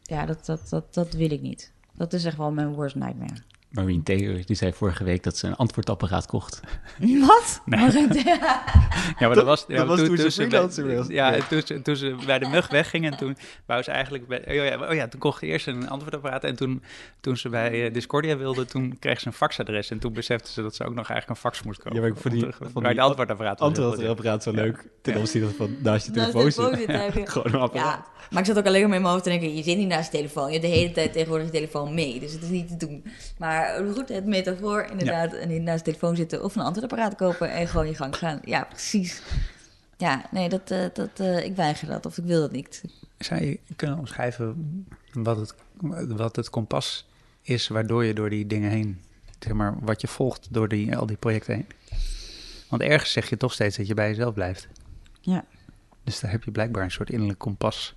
ja, dat, dat, dat, dat wil ik niet. Dat is echt wel mijn worst nightmare. Marien Taylor, die zei vorige week dat ze een antwoordapparaat kocht. Wat? Nee. ja, maar dat was, ja, dat was toen, toen, ze bij, ja, Toen, ze, toen ze bij de mug wegging en toen wou ze eigenlijk... Bij, oh, ja, oh ja, toen kocht ze eerst een antwoordapparaat en toen, toen ze bij uh, Discordia wilde, toen kreeg ze een faxadres en toen besefte ze dat ze ook nog eigenlijk een fax moest kopen. Ja, maar ik vond die, van die de antwoordapparaat antwoordapparaat zo leuk ten opzichte van naast je telefoon zitten. Gewoon een apparaat. Ja, maar ik zat ook alleen maar in mijn hoofd te denken, je zit niet naast je telefoon, je hebt de hele tijd tegenwoordig je telefoon mee, dus het is niet te doen. Maar goed, het metafoor inderdaad. En naast de telefoon zitten of een antwoordapparaat kopen en gewoon je gang gaan. Ja, precies. Ja, nee, dat, uh, dat, uh, ik weiger dat of ik wil dat niet. Zou je kunnen omschrijven wat het, wat het kompas is waardoor je door die dingen heen, zeg maar, wat je volgt door die, al die projecten heen? Want ergens zeg je toch steeds dat je bij jezelf blijft. Ja. Dus daar heb je blijkbaar een soort innerlijk kompas.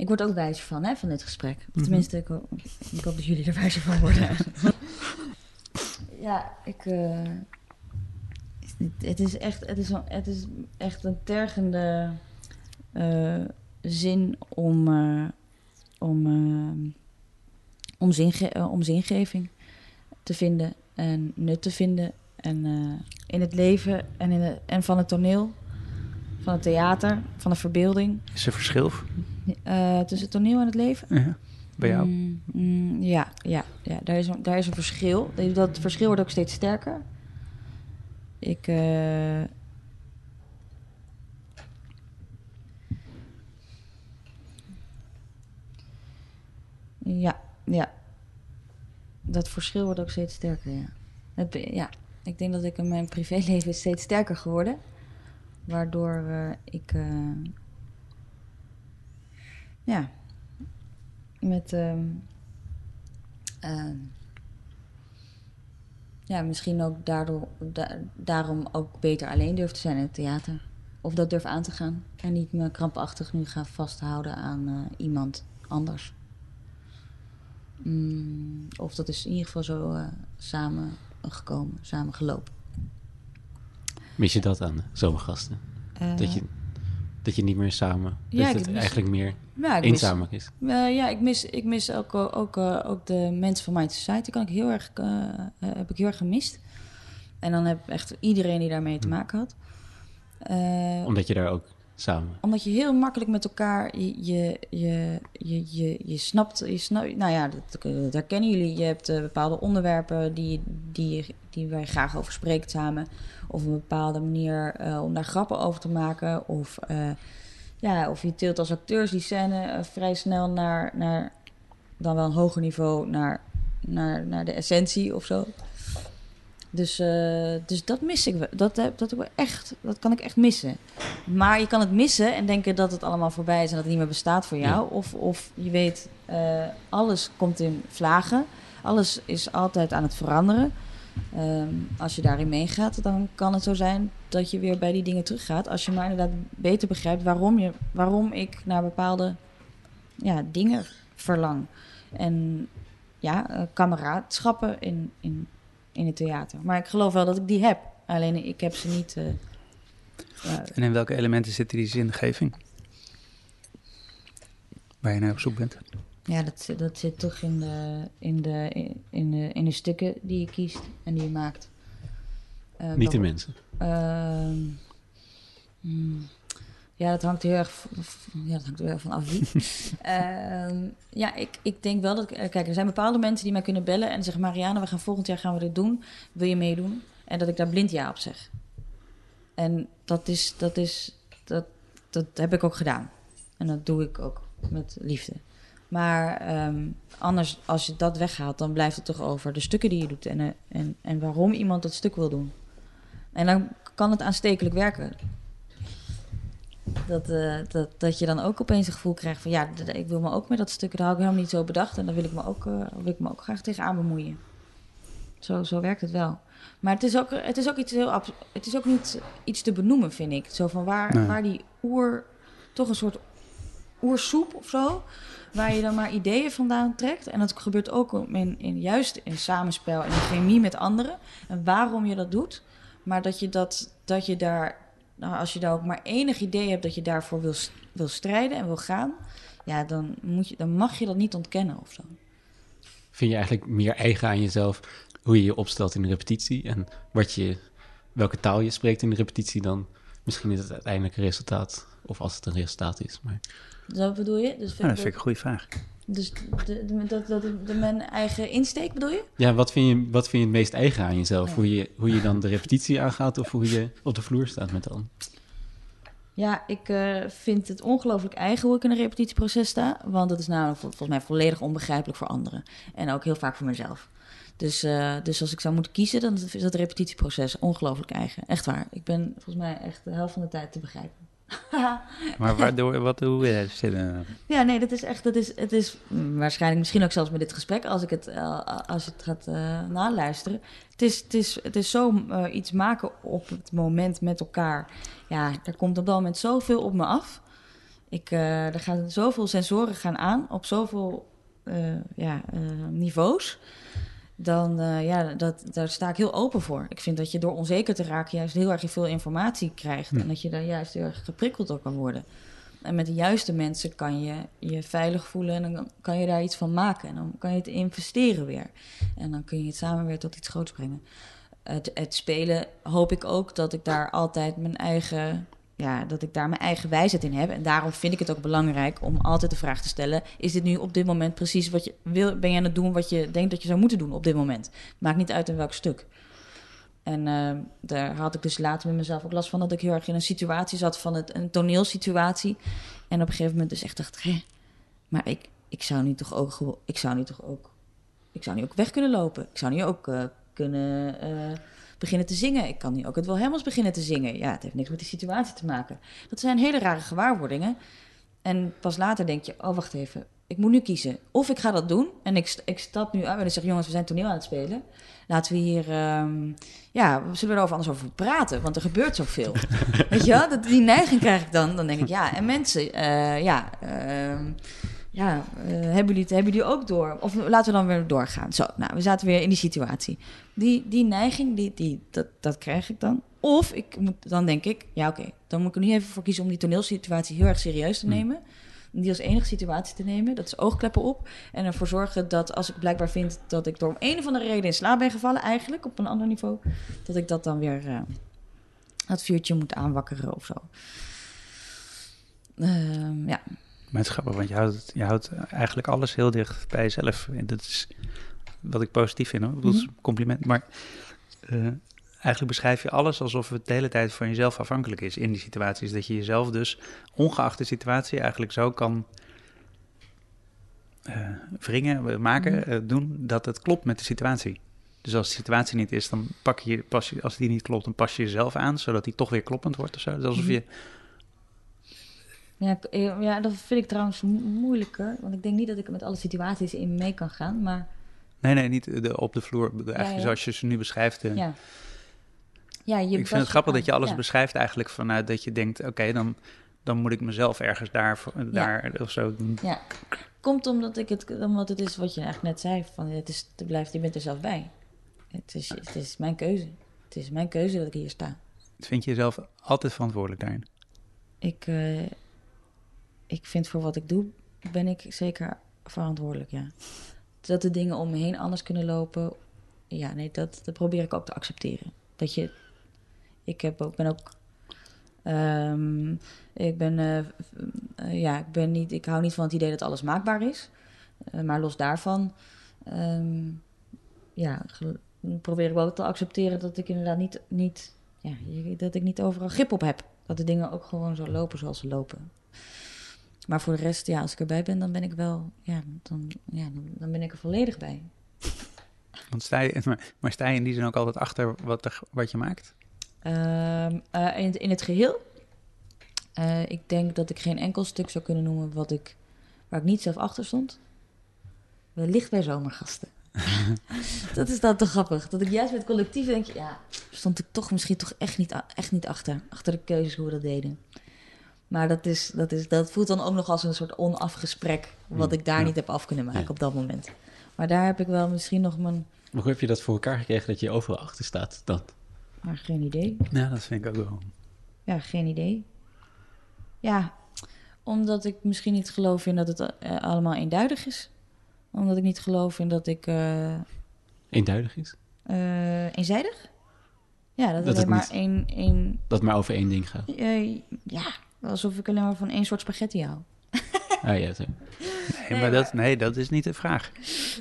Ik word ook wijzer van, hè, van dit gesprek. Mhm. Tenminste, ik, ho- ik hoop dat jullie er wijzer van worden. ja, ik... eh, het, is echt, het, is een, het is echt een tergende eh, zin om, eh, om, om, zinge, om zingeving te vinden en nut te vinden. En in het leven en, in de, en van het toneel, van het theater, van de verbeelding. Is er verschil Eh, tussen het toneel en het leven? ja. bij jou? Mm, mm, ja, ja, ja. Daar, is een, daar is een verschil. Dat verschil wordt ook steeds sterker. Ik. eh, Ja, ja. Dat verschil wordt ook steeds sterker, ja. Het, ja. Ik denk dat ik in mijn privéleven is steeds sterker geworden. Waardoor eh, ik... ja, met ehm, ehm, ja, misschien ook daardoor, da- daarom ook beter alleen durf te zijn in het theater. Of dat durf aan te gaan. En niet me krampachtig nu ga vasthouden aan eh, iemand anders. Mm, of dat is in ieder geval zo eh, samen gekomen, samen gelopen. Mis je dat aan zomergasten? dat, je, dat je niet meer samen... ja, dat het mis- eigenlijk meer ja, mis- eenzamer is. Eh, ja, ik mis, ik mis ook, eh, ook, eh, ook de mensen van Mind Society. Kan ik heel erg, heb ik heel erg gemist. En dan heb ik echt iedereen die daarmee te maken had. Omdat je daar ook samen... omdat je heel makkelijk met elkaar je, je, je, je, je, je snapt, je nou ja, dat, dat herkennen jullie. Je hebt eh, bepaalde onderwerpen die, die, die wij graag over spreekt samen. Of een bepaalde manier eh, om daar grappen over te maken. Of, eh, ja, of je tilt als acteurs die scène vrij snel naar, naar dan wel een hoger niveau, naar, naar, naar de essentie of zo. Dus, eh, dus dat mis ik. Dat, heb, dat, heb ik wel echt, dat kan ik echt missen. Maar je kan het missen en denken dat het allemaal voorbij is en dat het niet meer bestaat voor jou. Ja. Of, of je weet, eh, alles komt in vlagen. Alles is altijd aan het veranderen. Ehm, als je daarin meegaat, dan kan het zo zijn dat je weer bij die dingen teruggaat. Als je maar inderdaad beter begrijpt waarom, je, waarom ik naar bepaalde ja, dingen verlang. En ja, eh, kameradschappen in, in, in het theater. Maar ik geloof wel dat ik die heb. Alleen ik heb ze niet. eh, ja, En in welke elementen zit die zingeving? Waar je naar op zoek bent? Ja, dat, zit- dat zit toch in de, in, de, in, de, in de stukken die je kiest en die je maakt. Eh, Niet de mensen. Ehm, hmm, ja, dat hangt heel erg, v- v- ja, dat hangt heel erg van af wie. Ehm, ja, ik, ik denk wel dat... ik- eh, Kijk, er zijn bepaalde mensen die mij kunnen bellen en zeggen... Marianne, we gaan volgend jaar gaan we dit doen. Wil je meedoen? En dat ik daar blind ja op zeg. En dat is... Dat, is, dat, dat heb ik ook gedaan. En dat doe ik ook met liefde. Maar ehm, anders, als je dat weghaalt, dan blijft het toch over de stukken die je doet en, eh, en, en waarom iemand dat stuk wil doen. En dan kan het aanstekelijk werken. Dat, eh, dat, dat je dan ook opeens een gevoel krijgt van ja, ik wil me ook met dat stuk, dat had ik helemaal niet zo bedacht en daar wil ik me ook, eh, wil ik me ook graag tegenaan bemoeien. Zo, zo werkt het wel. Maar het is ook, het is ook iets heel het is ook niet iets te benoemen, vind ik. Zo van waar, Nee. waar die oer, toch een soort oersoep of zo, waar je dan maar ideeën vandaan trekt. En dat gebeurt ook in, in, juist in samenspel en in chemie met anderen. En waarom je dat doet. Maar dat je, dat, dat je daar, nou, als je daar ook maar enig idee hebt dat je daarvoor wil, wil strijden en wil gaan, ja, dan, moet je, dan mag je dat niet ontkennen of zo. Vind je eigenlijk meer eigen aan jezelf hoe je je opstelt in de repetitie en wat je, welke taal je spreekt in de repetitie dan misschien is het uiteindelijke resultaat of als het een resultaat is. Maar Zo bedoel je? Dus, Nou, dat vind ik een goede vraag. Dus de, de, dat, dat de, mijn eigen insteek bedoel je? ja, wat vind je, wat vind je het meest eigen aan jezelf? Ja. Hoe, je, hoe je dan de repetitie aangaat of hoe je op de vloer staat met dan? Ja, ik eh, vind het ongelooflijk eigen hoe ik in een repetitieproces sta. Want dat is namelijk vol- volgens mij volledig onbegrijpelijk voor anderen. En ook heel vaak voor mezelf. Dus, eh, dus als ik zou moeten kiezen, dan is dat repetitieproces ongelooflijk eigen. Echt waar. Ik ben volgens mij echt de helft van de tijd te begrijpen. Maar waardoor, wat, hoe eh, zitten? Ja, nee, dat is echt, dat is, het is waarschijnlijk misschien ook zelfs met dit gesprek, als ik het, eh, als het gaat eh, naluisteren. Het is, het is, het is zo eh, iets maken op het moment met elkaar. Ja, er komt op dat moment zoveel op me af. Ik, er gaan zoveel sensoren gaan aan op zoveel ja, niveaus. Dan, eh, ja, dat, daar sta ik heel open voor. Ik vind dat je door onzeker te raken juist heel erg veel informatie krijgt. En dat je daar juist heel erg geprikkeld door kan worden. En met de juiste mensen kan je je veilig voelen en dan kan je daar iets van maken. En dan kan je het investeren weer. En dan kun je het samen weer tot iets groots brengen. Het, het spelen hoop ik ook dat ik daar altijd mijn eigen, ja, dat ik daar mijn eigen wijsheid in heb. En daarom vind ik het ook belangrijk om altijd de vraag te stellen: is dit nu op dit moment precies wat je wil? Ben je aan het doen wat je denkt dat je zou moeten doen op dit moment? Maakt niet uit in welk stuk. En eh, daar had ik dus later met mezelf ook last van dat ik heel erg in een situatie zat van het, een toneelsituatie. En op een gegeven moment dus echt dacht, hé, maar ik, ik zou nu toch ook, ik zou nu toch ook, ik zou nu ook weg kunnen lopen. Ik zou nu ook eh, kunnen eh, beginnen te zingen. Ik kan nu ook het Wilhelmus beginnen te zingen. Ja, het heeft niks met die situatie te maken. Dat zijn hele rare gewaarwordingen. En pas later denk je, oh wacht even, ik moet nu kiezen. Of ik ga dat doen en ik, ik stap nu uit en ik zeg, jongens, we zijn toneel aan het spelen. Laten we hier, ehm, ja, we zullen erover anders over praten, want er gebeurt zoveel. Weet je wel, dat, die neiging krijg ik dan. Dan denk ik, ja, en mensen, eh, ja, ehm, ja eh, hebben, jullie het, hebben jullie ook door? Of laten we dan weer doorgaan. Zo, nou, we zaten weer in die situatie. Die, die neiging, die, die, dat, dat krijg ik dan. Of ik moet, dan denk ik, ja oké, dan moet ik er nu even voor kiezen om die toneelsituatie heel erg serieus te nemen. Om die als enige situatie te nemen. Dat is oogkleppen op. En ervoor zorgen dat als ik blijkbaar vind dat ik door om een of andere reden in slaap ben gevallen, eigenlijk op een ander niveau, dat ik dat dan weer eh, dat vuurtje moet aanwakkeren of zo. Ehm, ja. Maar het is grappig, want je houdt, je houdt eigenlijk alles heel dicht bij jezelf. En dat is wat ik positief vind. Hoor. Het is een compliment. Maar eh, eigenlijk beschrijf je alles alsof het de hele tijd van jezelf afhankelijk is in die situaties. Dat je jezelf dus, ongeacht de situatie, eigenlijk zo kan eh, wringen, eh, maken, Mhm. doen dat het klopt met de situatie. Dus als de situatie niet is, dan pak je, pas je, als die niet klopt, dan pas je jezelf aan, zodat die toch weer kloppend wordt of zo. Is alsof Mhm. je, Ja, eh, ja, dat vind ik trouwens mo- moeilijker. Want ik denk niet dat ik met alle situaties in mee kan gaan. Maar nee, nee, niet de, op de vloer, eigenlijk ja. zoals je ze nu beschrijft. eh, ja. ja je ik vind het grappig dat je alles ja. beschrijft eigenlijk vanuit dat je denkt, oké, dan, dan moet ik mezelf ergens daar, daar of zo doen. Ja, komt omdat, ik het, omdat het is wat je eigenlijk net zei. Van, het, is, het blijft, je bent er zelf bij. Het is, het is mijn keuze. Het is mijn keuze dat ik hier sta. Vind je jezelf altijd verantwoordelijk daarin? Ik, eh, ik vind voor wat ik doe, ben ik zeker verantwoordelijk, ja. Dat de dingen om me heen anders kunnen lopen, ja, nee, dat, dat probeer ik ook te accepteren. Dat je, ik heb ook, ben ook, ehm, ik ben, eh, eh, ja, ik ben niet, ik hou niet van het idee dat alles maakbaar is. Eh, maar los daarvan, ehm, ja, probeer ik wel te accepteren dat ik inderdaad niet, niet, ja, dat ik niet overal grip op heb. Dat de dingen ook gewoon zo lopen zoals ze lopen. Maar voor de rest, ja, als ik erbij ben, dan ben ik wel, ja, dan, ja, dan, ben ik er volledig bij. Want sta je, maar, maar sta je in die zin ook altijd achter wat, er, wat je maakt? Ehm, eh, in, het, in het geheel, eh, ik denk dat ik geen enkel stuk zou kunnen noemen wat ik, waar ik niet zelf achter stond. Wellicht bij zomergasten. dat is dan toch grappig. Dat ik juist met collectief denk, ja, stond ik toch misschien toch echt niet, echt niet achter. Achter de keuzes hoe we dat deden. Maar dat, is, dat, is, dat voelt dan ook nog als een soort onafgesprek. Wat Hmm, ik daar ja. niet heb af kunnen maken Ja. op dat moment. Maar daar heb ik wel misschien nog mijn... Maar hoe heb je dat voor elkaar gekregen dat je overal achter staat dan? Maar geen idee. Ja, dat vind ik ook wel. Ja, geen idee. Ja, omdat ik misschien niet geloof in dat het eh, allemaal eenduidig is. Omdat ik niet geloof in dat ik eh, Eenduidig is? eh, eenzijdig. Ja, dat, Dat alleen het maar één, één... Dat het maar over één ding gaat. ja, alsof ik alleen maar van één soort spaghetti hou. Ah ja, zo. Nee, maar dat, nee, dat is niet de vraag.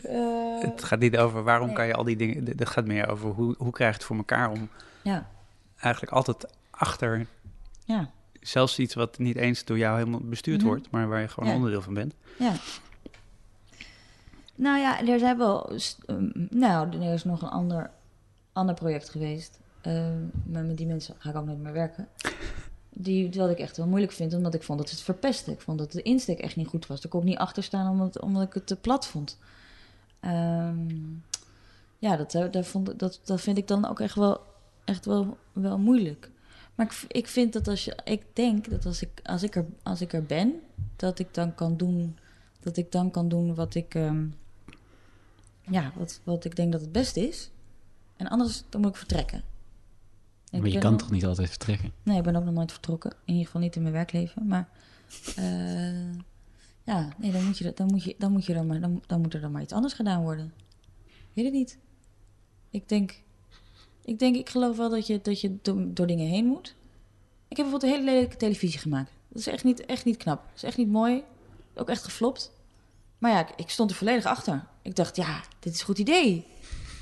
Eh, Het gaat niet over waarom nee. kan je al die dingen... Het gaat meer over hoe, hoe krijg je het voor elkaar om ja, eigenlijk altijd achter... ja, Zelfs iets wat niet eens door jou helemaal bestuurd Mhm. wordt, maar waar je gewoon Ja. onderdeel van bent. ja. Nou ja, er zijn wel... ehm, nou, er is nog een ander, ander project geweest. Ehm, maar met die mensen ga ik ook nooit meer werken. Die, wat ik echt wel moeilijk vind, omdat ik vond dat het verpesten. Ik vond dat de insteek echt niet goed was. Daar kon ik niet achter staan omdat, omdat ik het te plat vond. Ehm, ja, dat, eh, daar vond, dat, dat vind ik dan ook echt wel, echt wel, wel moeilijk. Maar ik, ik vind dat als je, ik denk dat als ik, als ik, er, als ik er ben, dat ik dan kan doen, dat ik dan kan doen wat ik, ehm, ja, wat, wat ik denk dat het beste is. En anders dan moet ik vertrekken. Ik maar je kan nog- toch niet altijd vertrekken? Nee, ik ben ook nog nooit vertrokken. In ieder geval niet in mijn werkleven. Maar eh, ja, nee, dan moet, je, dan, moet je, dan, moet je er maar, dan, dan moet er dan maar iets anders gedaan worden. Weet het niet. Ik denk, ik denk, ik geloof wel dat je, dat je door, door dingen heen moet. Ik heb bijvoorbeeld een hele lelijke televisie gemaakt. Dat is echt niet, echt niet knap. Dat is echt niet mooi. Ook echt geflopt. Maar ja, ik, ik stond er volledig achter. Ik dacht, ja, dit is een goed idee.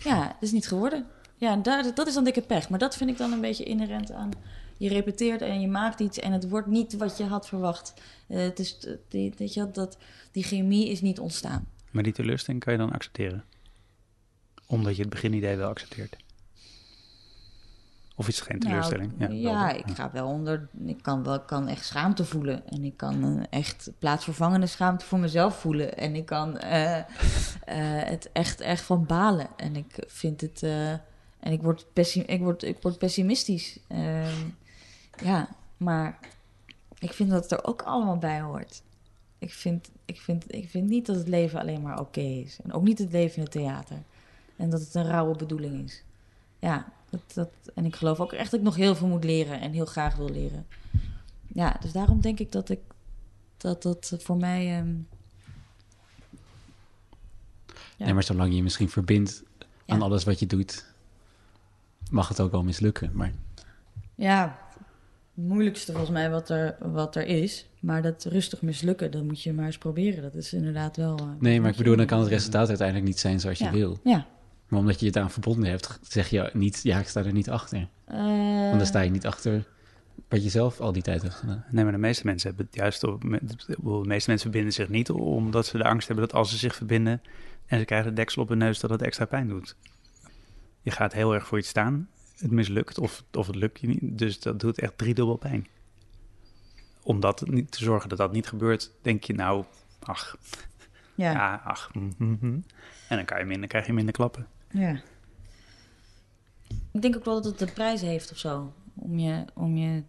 Ja, dat is niet geworden. Ja, daar, dat is dan dikke pech. Maar dat vind ik dan een beetje inherent aan. Je repeteert en je maakt iets en het wordt niet wat je had verwacht. Eh, het is, eh, die, weet je, dat, die chemie is niet ontstaan. Maar die teleurstelling kan je dan accepteren? Omdat je het beginidee wel accepteert? Of is het geen teleurstelling? Nou, wel, ja, toch? ik ga wel onder. Ik kan wel kan echt schaamte voelen. En ik kan eh, echt plaatsvervangende schaamte voor mezelf voelen. En ik kan het echt, echt van balen. En ik vind het. En ik word, pessim, ik word, ik word pessimistisch. Ehm, ja, maar ik vind dat het er ook allemaal bij hoort. Ik vind, ik, vind, ik vind niet dat het leven alleen maar oké is. En ook niet het leven in het theater. En dat het een rauwe bedoeling is. Ja, dat, dat, en ik geloof ook echt dat ik nog heel veel moet leren en heel graag wil leren. Ja, dus daarom denk ik dat ik dat dat voor mij. ehm, Ja. Nee, maar zolang je je misschien verbindt aan Ja. alles wat je doet, mag het ook wel mislukken. Maar ja, het moeilijkste volgens mij wat er, wat er is. Maar dat rustig mislukken, dat moet je maar eens proberen. Dat is inderdaad wel. eh, nee, maar ik bedoel, dan kan het resultaat uiteindelijk niet zijn zoals je wil. Ja. Maar omdat je het aan verbonden hebt, zeg je niet, ja, ik sta er niet achter. Eh, Want dan sta je niet achter wat je zelf al die tijd hebt gedaan. Nee, maar de meeste mensen hebben het juist op. De meeste mensen verbinden zich niet omdat ze de angst hebben dat als ze zich verbinden en ze krijgen de deksel op hun neus, dat het extra pijn doet. Je gaat heel erg voor iets staan, het mislukt of, of het lukt je niet, dus dat doet echt driedubbel pijn. Om dat niet te zorgen dat dat niet gebeurt, denk je nou, ach, ja. ja, ach, mm, mm, mm. en dan kan je minder, krijg je minder klappen. Ja. Ik denk ook wel dat het een prijs heeft of zo. Om je, om je,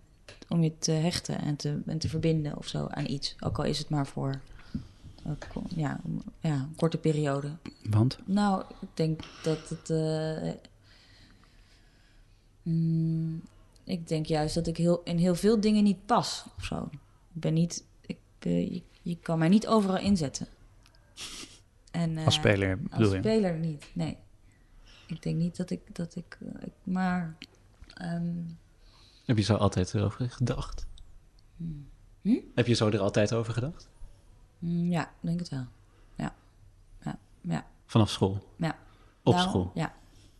om je te hechten en te, en te verbinden of zo aan iets. Ook al is het maar voor ja, om- ja, een korte periode. Want? Nou, ik denk dat het. eh, mm, ik denk juist dat ik heel, in heel veel dingen niet pas of zo. Ik ben niet. Ik, eh, je, je kan mij niet overal inzetten. En, Als eh, speler als bedoel je? speler niet, nee. Ik denk niet dat ik, dat ik, eh, ik maar... ehm, Heb je zo altijd erover gedacht? Hm? Heb je zo er altijd over gedacht? Mm, ja, ik denk het wel. Ja, ja, ja. Vanaf school? Ja. Op Daarom- school? Ja,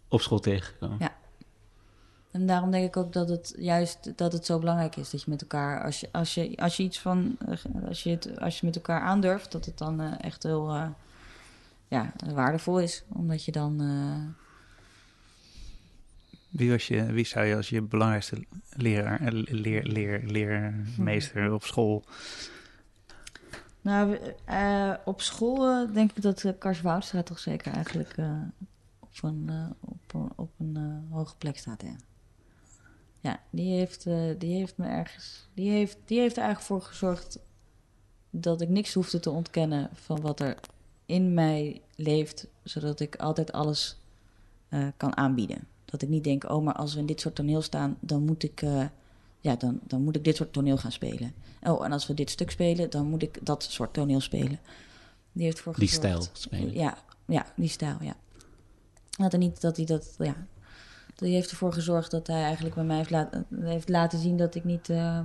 Op school tegengekomen? Ja. en daarom denk ik ook dat het juist dat het zo belangrijk is dat je met elkaar, als je, als je, als je iets van, als je het, als je met elkaar aandurft, dat het dan eh, echt heel, eh, ja, waardevol is, omdat je dan, eh, Wie, was je, wie zou je als je belangrijkste leraar, leer, leer, leermeester op school... Nou, eh, op school eh, denk ik dat uh, Kars Woudstraat toch zeker eigenlijk eh, op een, eh, op een, op een eh, hoge plek staat. Ja, ja die, heeft, eh, die heeft me ergens. Die heeft, die heeft er eigenlijk voor gezorgd dat ik niks hoefde te ontkennen van wat er in mij leeft, zodat ik altijd alles eh, kan aanbieden. Dat ik niet denk, oh, maar als we in dit soort toneel staan, dan moet ik, eh, ja, dan, dan moet ik dit soort toneel gaan spelen. Oh, en als we dit stuk spelen, dan moet ik dat soort toneel spelen. Die heeft voor Die stijl spelen. Ja, ja, die stijl, ja. Dat er niet dat hij dat, ja. Die heeft ervoor gezorgd dat hij eigenlijk bij mij heeft, laten heeft laten zien dat ik niet. eh,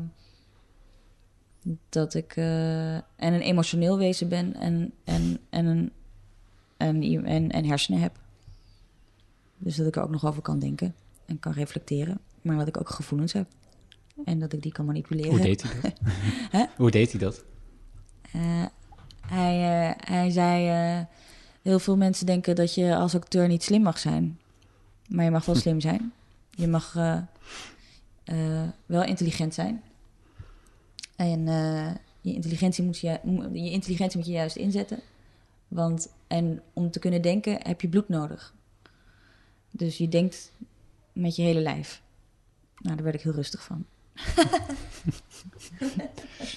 dat ik eh, en een emotioneel wezen ben en, en, en, een, en, en, en hersenen heb. Dus dat ik er ook nog over kan denken en kan reflecteren. Maar dat ik ook gevoelens heb. En dat ik die kan manipuleren. Hoe deed hij dat? Hoe deed hij dat? Eh, hij, eh, hij zei: eh, Heel veel mensen denken dat je als acteur niet slim mag zijn. Maar je mag wel slim zijn. Je mag wel intelligent zijn. En je, intelligentie moet je, je intelligentie moet je juist inzetten. Want, en om te kunnen denken heb je bloed nodig. Dus je denkt met je hele lijf. Nou, daar werd ik heel rustig van.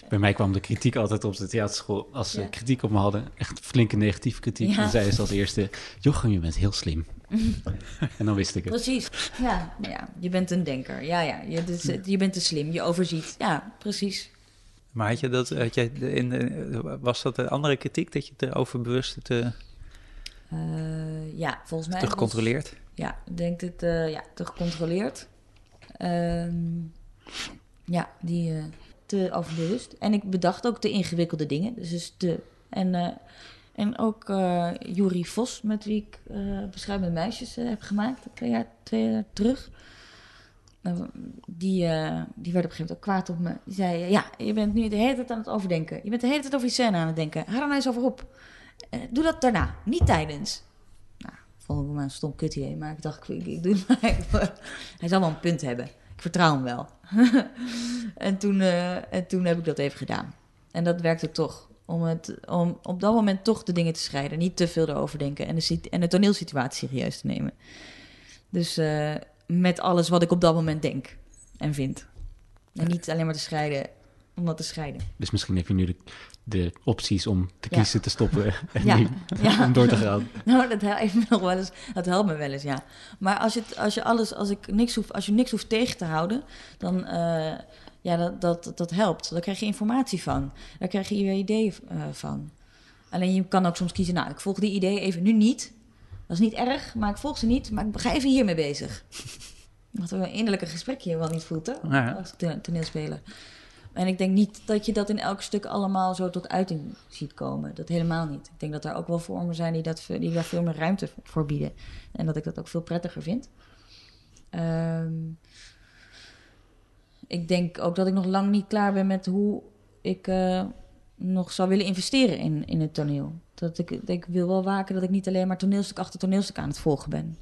Bij mij kwam de kritiek altijd op de theaterschool. Als ze Ja. kritiek op me hadden, echt flinke negatieve kritiek. Ja. Dan zeiden ze als eerste, Jochem, je bent heel slim. en dan wist ik het. Precies. Ja, ja je bent een denker. Ja, ja. Je, dus, je bent te slim. Je overziet. Ja, precies. Maar had je dat, had jij in de, was dat de andere kritiek, dat je het erover bewust te, Eh, ja, volgens mij. te was- gecontroleerd? Ja, ik denk het eh, ja, te gecontroleerd. Ehm, ja, die eh, te overbewust. En ik bedacht ook te ingewikkelde dingen. Dus, dus te. En, eh, en ook eh Juri Vos, met wie ik Beschuimende Meisjes heb gemaakt, twee jaar, twee jaar terug. Eh, die, die werd op een gegeven moment ook kwaad op me. Die zei: Ja, je bent nu de hele tijd aan het overdenken. Je bent de hele tijd over die scène aan het denken. Ga er nou eens over op. Doe dat daarna, niet tijdens. Nou, vond ik maar een stom kut idee, maar ik dacht, ik, ik doe het maar. Hij zal wel een punt hebben. Ik vertrouw hem wel. en, toen, eh, en toen heb ik dat even gedaan. En dat werkte toch. Om, het, om op dat moment toch de dingen te scheiden. Niet te veel erover denken. En de, en de toneelsituatie serieus te nemen. Dus eh, met alles wat ik op dat moment denk en vind. En niet alleen maar te scheiden om dat te scheiden. Dus misschien heb je nu de, de opties om te Ja. kiezen, te stoppen en Ja, nu ja. om door te gaan. Nou, dat helpt me nog wel eens. Dat helpt me wel eens, ja. Maar als je, als je alles, als ik niks hoef, als je niks hoeft tegen te houden, dan uh, ja, dat, dat, dat helpt. Daar krijg je informatie van. Daar krijg je je ideeën uh, van. Alleen je kan ook soms kiezen, nou, ik volg die idee even nu niet. Dat is niet erg, maar ik volg ze niet. Maar ik ga even hiermee bezig. Wat een innerlijke gesprekje wel niet voelt, hè? Als toneelspeler. En ik denk niet dat je dat in elk stuk allemaal zo tot uiting ziet komen. Dat helemaal niet. Ik denk dat er ook wel vormen zijn die, dat, die daar veel meer ruimte voor bieden. En dat ik dat ook veel prettiger vind. Um, ik denk ook dat ik nog lang niet klaar ben met hoe ik uh, nog zou willen investeren in, in het toneel. Dat ik, ik wil wel waken dat ik niet alleen maar toneelstuk achter toneelstuk aan het volgen ben.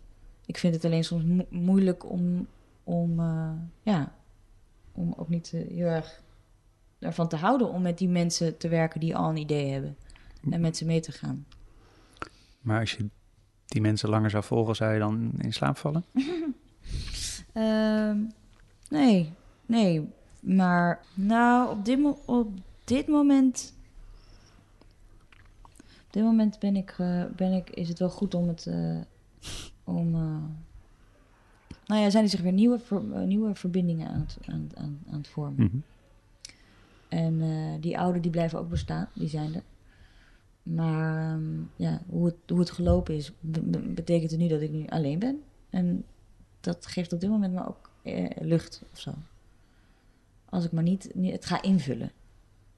Ik vind het alleen soms mo moeilijk om, om, uh, ja, om ook niet uh, heel erg ervan te houden om met die mensen te werken die al een idee hebben. En met ze mee te gaan. Maar als je die mensen langer zou volgen, zou je dan in slaap vallen? uh, nee, nee. Maar nou, op dit, mo op dit moment. Op dit moment ben ik, uh, ben ik, is het wel goed om het. Uh, om. Uh, nou ja, zijn er zich weer nieuwe, ver, nieuwe verbindingen aan het, aan, aan, aan het vormen. Mm -hmm. En uh, die oude die blijven ook bestaan, die zijn er. Maar um, ja, hoe het, hoe het gelopen is, betekent het nu dat ik nu alleen ben. En dat geeft op dit moment me ook eh, lucht of zo. Als ik maar niet, niet het ga invullen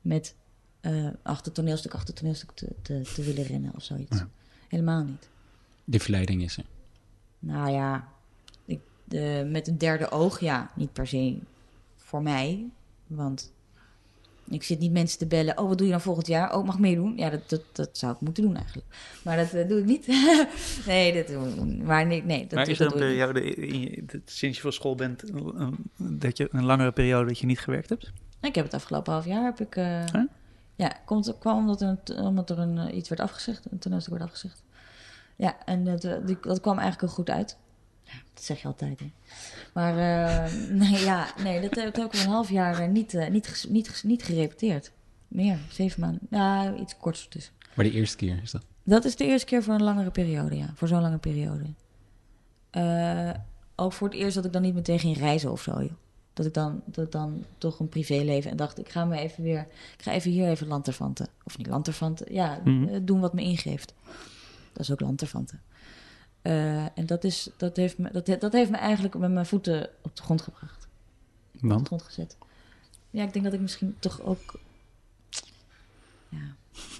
met uh, achter toneelstuk, achter toneelstuk te, te, te willen rennen of zoiets. Ja. Helemaal niet. De verleiding is er. Nou ja, ik, de, met een derde oog, ja, niet per se voor mij. Want ik zit niet mensen te bellen. Oh, wat doe je dan volgend jaar? Oh, mag meedoen? Ja, dat, dat, dat zou ik moeten doen eigenlijk. Maar dat uh, doe ik niet. nee, dat, maar nee, nee, dat, maar is dat er een periode, sinds je van school bent, dat je een langere periode dat je niet gewerkt hebt? Ik heb het afgelopen half jaar, heb ik... Uh, huh? Ja, komt, kwam omdat er, een, omdat er een, iets werd afgezegd, een toneelstuk werd afgezegd. Ja, en dat, dat kwam eigenlijk heel goed uit. Ja, dat zeg je altijd, hè. Maar uh, nee, ja, nee, dat, heb ik een half jaar niet, uh, niet, niet, niet gerepeteerd. Meer, zeven maanden. Ja, iets korts tussen. Maar de eerste keer is dat? Dat is de eerste keer voor een langere periode, ja. Voor zo'n lange periode. Uh, ook voor het eerst dat ik dan niet meteen ging reizen of zo, joh. Dat ik dan, dat ik dan toch een privéleven en dacht, ik ga me even weer, ik ga even hier even lanterfanten. Of niet lanterfanten, ja, mm -hmm. doen wat me ingeeft. Dat is ook lanterfanten. Uh, en dat, is, dat, heeft me, dat, dat heeft me eigenlijk met mijn voeten op de grond gebracht. Want? Op de grond gezet. Ja, ik denk dat ik misschien toch ook. Ja.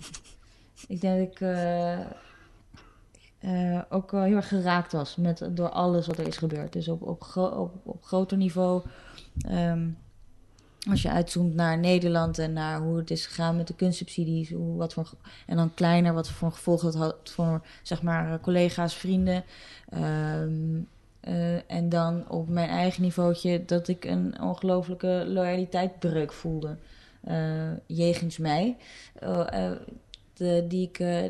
ik denk dat ik. Uh, uh, ook heel erg geraakt was met, door alles wat er is gebeurd. Dus op, op, gro op, op groter niveau. Um, als je uitzoomt naar Nederland en naar hoe het is gegaan met de kunstsubsidies. Hoe, wat voor, en dan kleiner, wat voor gevolg dat had voor zeg maar, collega's, vrienden. Um, uh, en dan op mijn eigen niveautje dat ik een ongelooflijke loyaliteitsbreuk voelde. eh, jegens mij. eh, eh, de, die ik, eh,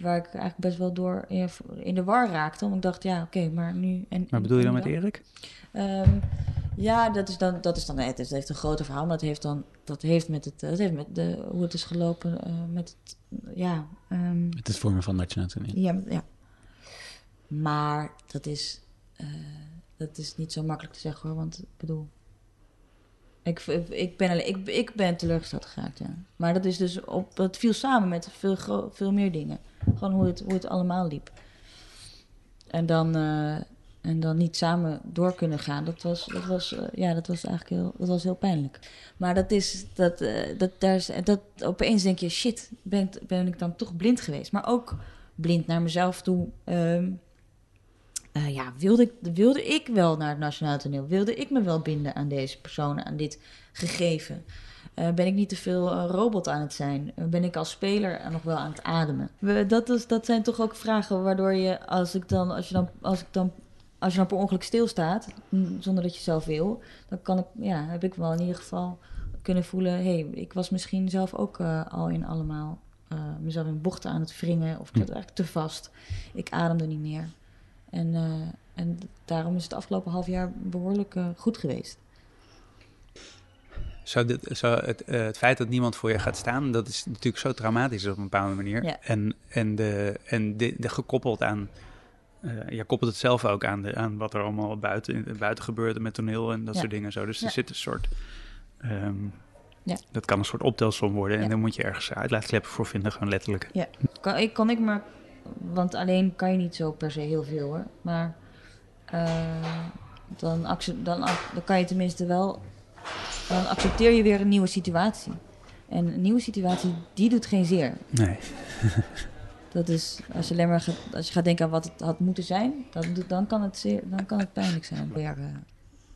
waar ik eigenlijk best wel door in, de war raakte. Want ik dacht, ja, oké, maar nu... En, Maar bedoel je dan met Erik? Ehm, ja, dat is dan, dat is dan het, heeft een groter verhaal, maar dat heeft dan, dat heeft met het, dat heeft met de, hoe het is gelopen, eh, met het, ja, ehm, Het is vormen van nationaal toneel. ja, ja. Maar dat is, eh, dat is niet zo makkelijk te zeggen hoor, want ik bedoel, ik, ik, ben, alleen, ik, ik ben teleurgesteld geraakt, ja. Maar dat is dus op, dat viel samen met veel, veel meer dingen. Gewoon hoe het, hoe het allemaal liep. En dan, eh, en dan niet samen door kunnen gaan, dat was, dat was, eh, ja, dat was eigenlijk heel, dat was heel pijnlijk. Maar dat is, dat, eh, dat, daar is, dat opeens denk je, shit, ben, ik- ben ik dan toch blind geweest? Maar ook blind naar mezelf toe. Ehm, eh, ja, wilde ik, wilde ik wel naar het Nationaal Toneel? Wilde ik me wel binden aan deze personen, aan dit gegeven? Ben ik niet te veel robot aan het zijn? Ben ik als speler nog wel aan het ademen? We, dat, is, dat zijn toch ook vragen waardoor je, als ik dan, als je dan, als ik dan, als je dan per ongeluk stilstaat, zonder dat je zelf wil, dan kan ik, ja, heb ik wel in ieder geval kunnen voelen, hé, hey, ik was misschien zelf ook eh, al in allemaal eh, mezelf in bochten aan het wringen, of ik zat eigenlijk te vast. Ik ademde niet meer. En, eh, en daarom is het afgelopen half jaar behoorlijk eh, goed geweest. Zou dit, zou het, het feit dat niemand voor je gaat staan, dat is natuurlijk zo traumatisch op een bepaalde manier. Ja. En, en, de, en de, de gekoppeld aan, eh je koppelt het zelf ook aan, de, aan wat er allemaal buiten, buiten gebeurt met toneel en dat Ja. soort dingen. Zo. Dus Ja. er zit een soort, ehm, Ja. dat kan een soort optelsom worden. En Ja. dan moet je ergens uitlaatkleppen voor vinden, gewoon letterlijk. Kan ik, kan ik maar, want alleen kan je niet zo per se heel veel hoor. Maar eh, dan, dan, dan kan je tenminste wel, dan accepteer je weer een nieuwe situatie. En een nieuwe situatie, die doet geen zeer. Nee. Dat is, als je alleen maar gaat, als je gaat denken aan wat het had moeten zijn, dan, dan, kan, het zeer, dan kan het pijnlijk zijn. Eh,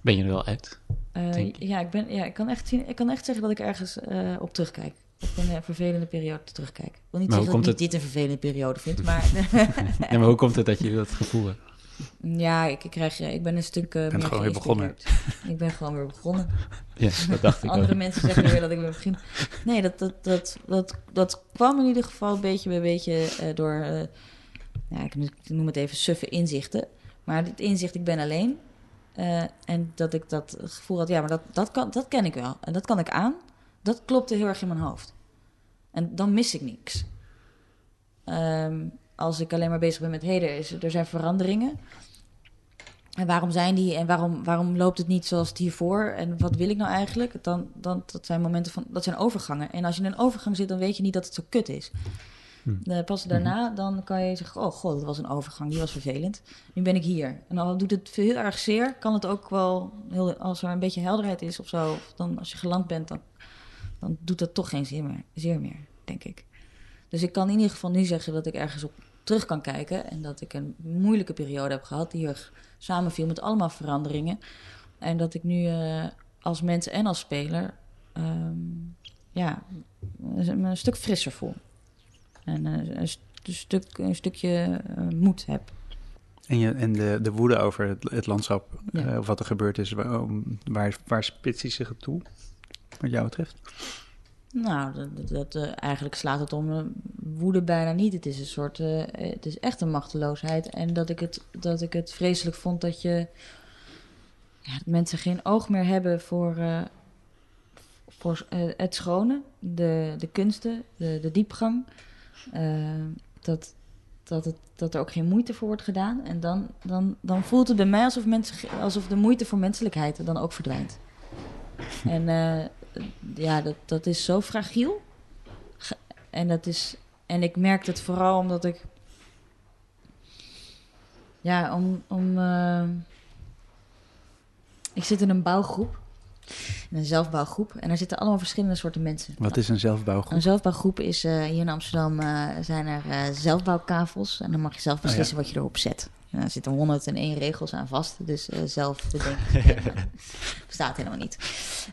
Ben je er wel uit? Eh, ja, ik, ben, ja ik, kan echt zien, ik kan echt zeggen dat ik ergens eh, op terugkijk. Op een vervelende periode terugkijk. Ik wil niet Maar zeggen dat ik dit een vervelende periode vind, maar Ja, maar hoe komt het dat je dat gevoel hebt? Ja, ik, ik, krijg, ik ben een stuk eh meer gewoon weer geïnspireerd. Ik ben gewoon weer begonnen. Ja, dat dacht ik Andere ook. mensen zeggen weer dat ik weer begin. Nee, dat, dat, dat, dat, dat kwam in ieder geval een beetje bij beetje eh, door, eh, ja, ik noem- het even suffe inzichten. Maar het inzicht, ik ben alleen. en dat ik dat gevoel had, ja, maar dat, dat, kan, dat ken ik wel. En dat kan ik aan. Dat klopte heel erg in mijn hoofd. En dan mis ik niks. Ehm, als ik alleen maar bezig ben met, hé, er, is- er zijn veranderingen. En waarom zijn die en waarom, waarom loopt het niet zoals het hiervoor? En wat wil ik nou eigenlijk? Dan, dan, dat zijn momenten van, dat zijn overgangen. En als je in een overgang zit, dan weet je niet dat het zo kut is. Hm. Eh, pas daarna, dan kan je zeggen, oh god, dat was een overgang, die was vervelend. Nu ben ik hier. En dan doet het heel erg zeer, kan het ook wel, heel, als er een beetje helderheid is of zo, of dan als je geland bent, dan, dan doet dat toch geen zeer meer, zeer meer, denk ik. Dus ik kan in ieder geval nu zeggen dat ik ergens op terug kan kijken en dat ik een moeilijke periode heb gehad die er samenviel met allemaal veranderingen. En dat ik nu eh, als mens en als speler ehm, ja, me een stuk frisser voel. En eh, een, st- een stuk, een stukje eh, moed heb. En, je, en de, de woede over het, het landschap, Ja. of wat er gebeurd is, waar, waar, waar spitst hij zich toe, wat jou betreft? Nou, dat, dat, eh, eigenlijk slaat het om eh, woede bijna niet. Het is een soort, eh, het is echt een machteloosheid. En dat ik het, dat ik het vreselijk vond dat je, ja, dat mensen geen oog meer hebben voor, voor het schone, de, de kunsten, de, de diepgang. Dat, dat, het, dat er ook geen moeite voor wordt gedaan. En dan, dan, dan voelt het bij mij alsof, mensen, alsof de moeite voor menselijkheid dan ook verdwijnt. En ja, dat, dat is zo fragiel. En, dat is, en ik merk het vooral omdat ik. Ja, om. om eh, ik zit in een bouwgroep. In een zelfbouwgroep. En daar zitten allemaal verschillende soorten mensen. Wat is een zelfbouwgroep? Een zelfbouwgroep is eh, hier in Amsterdam eh, zijn er eh, zelfbouwkavels. En dan mag je zelf beslissen wat je erop zet. En daar zitten 101 regels aan vast. Dus eh, zelf bedenken. Bestaat helemaal niet.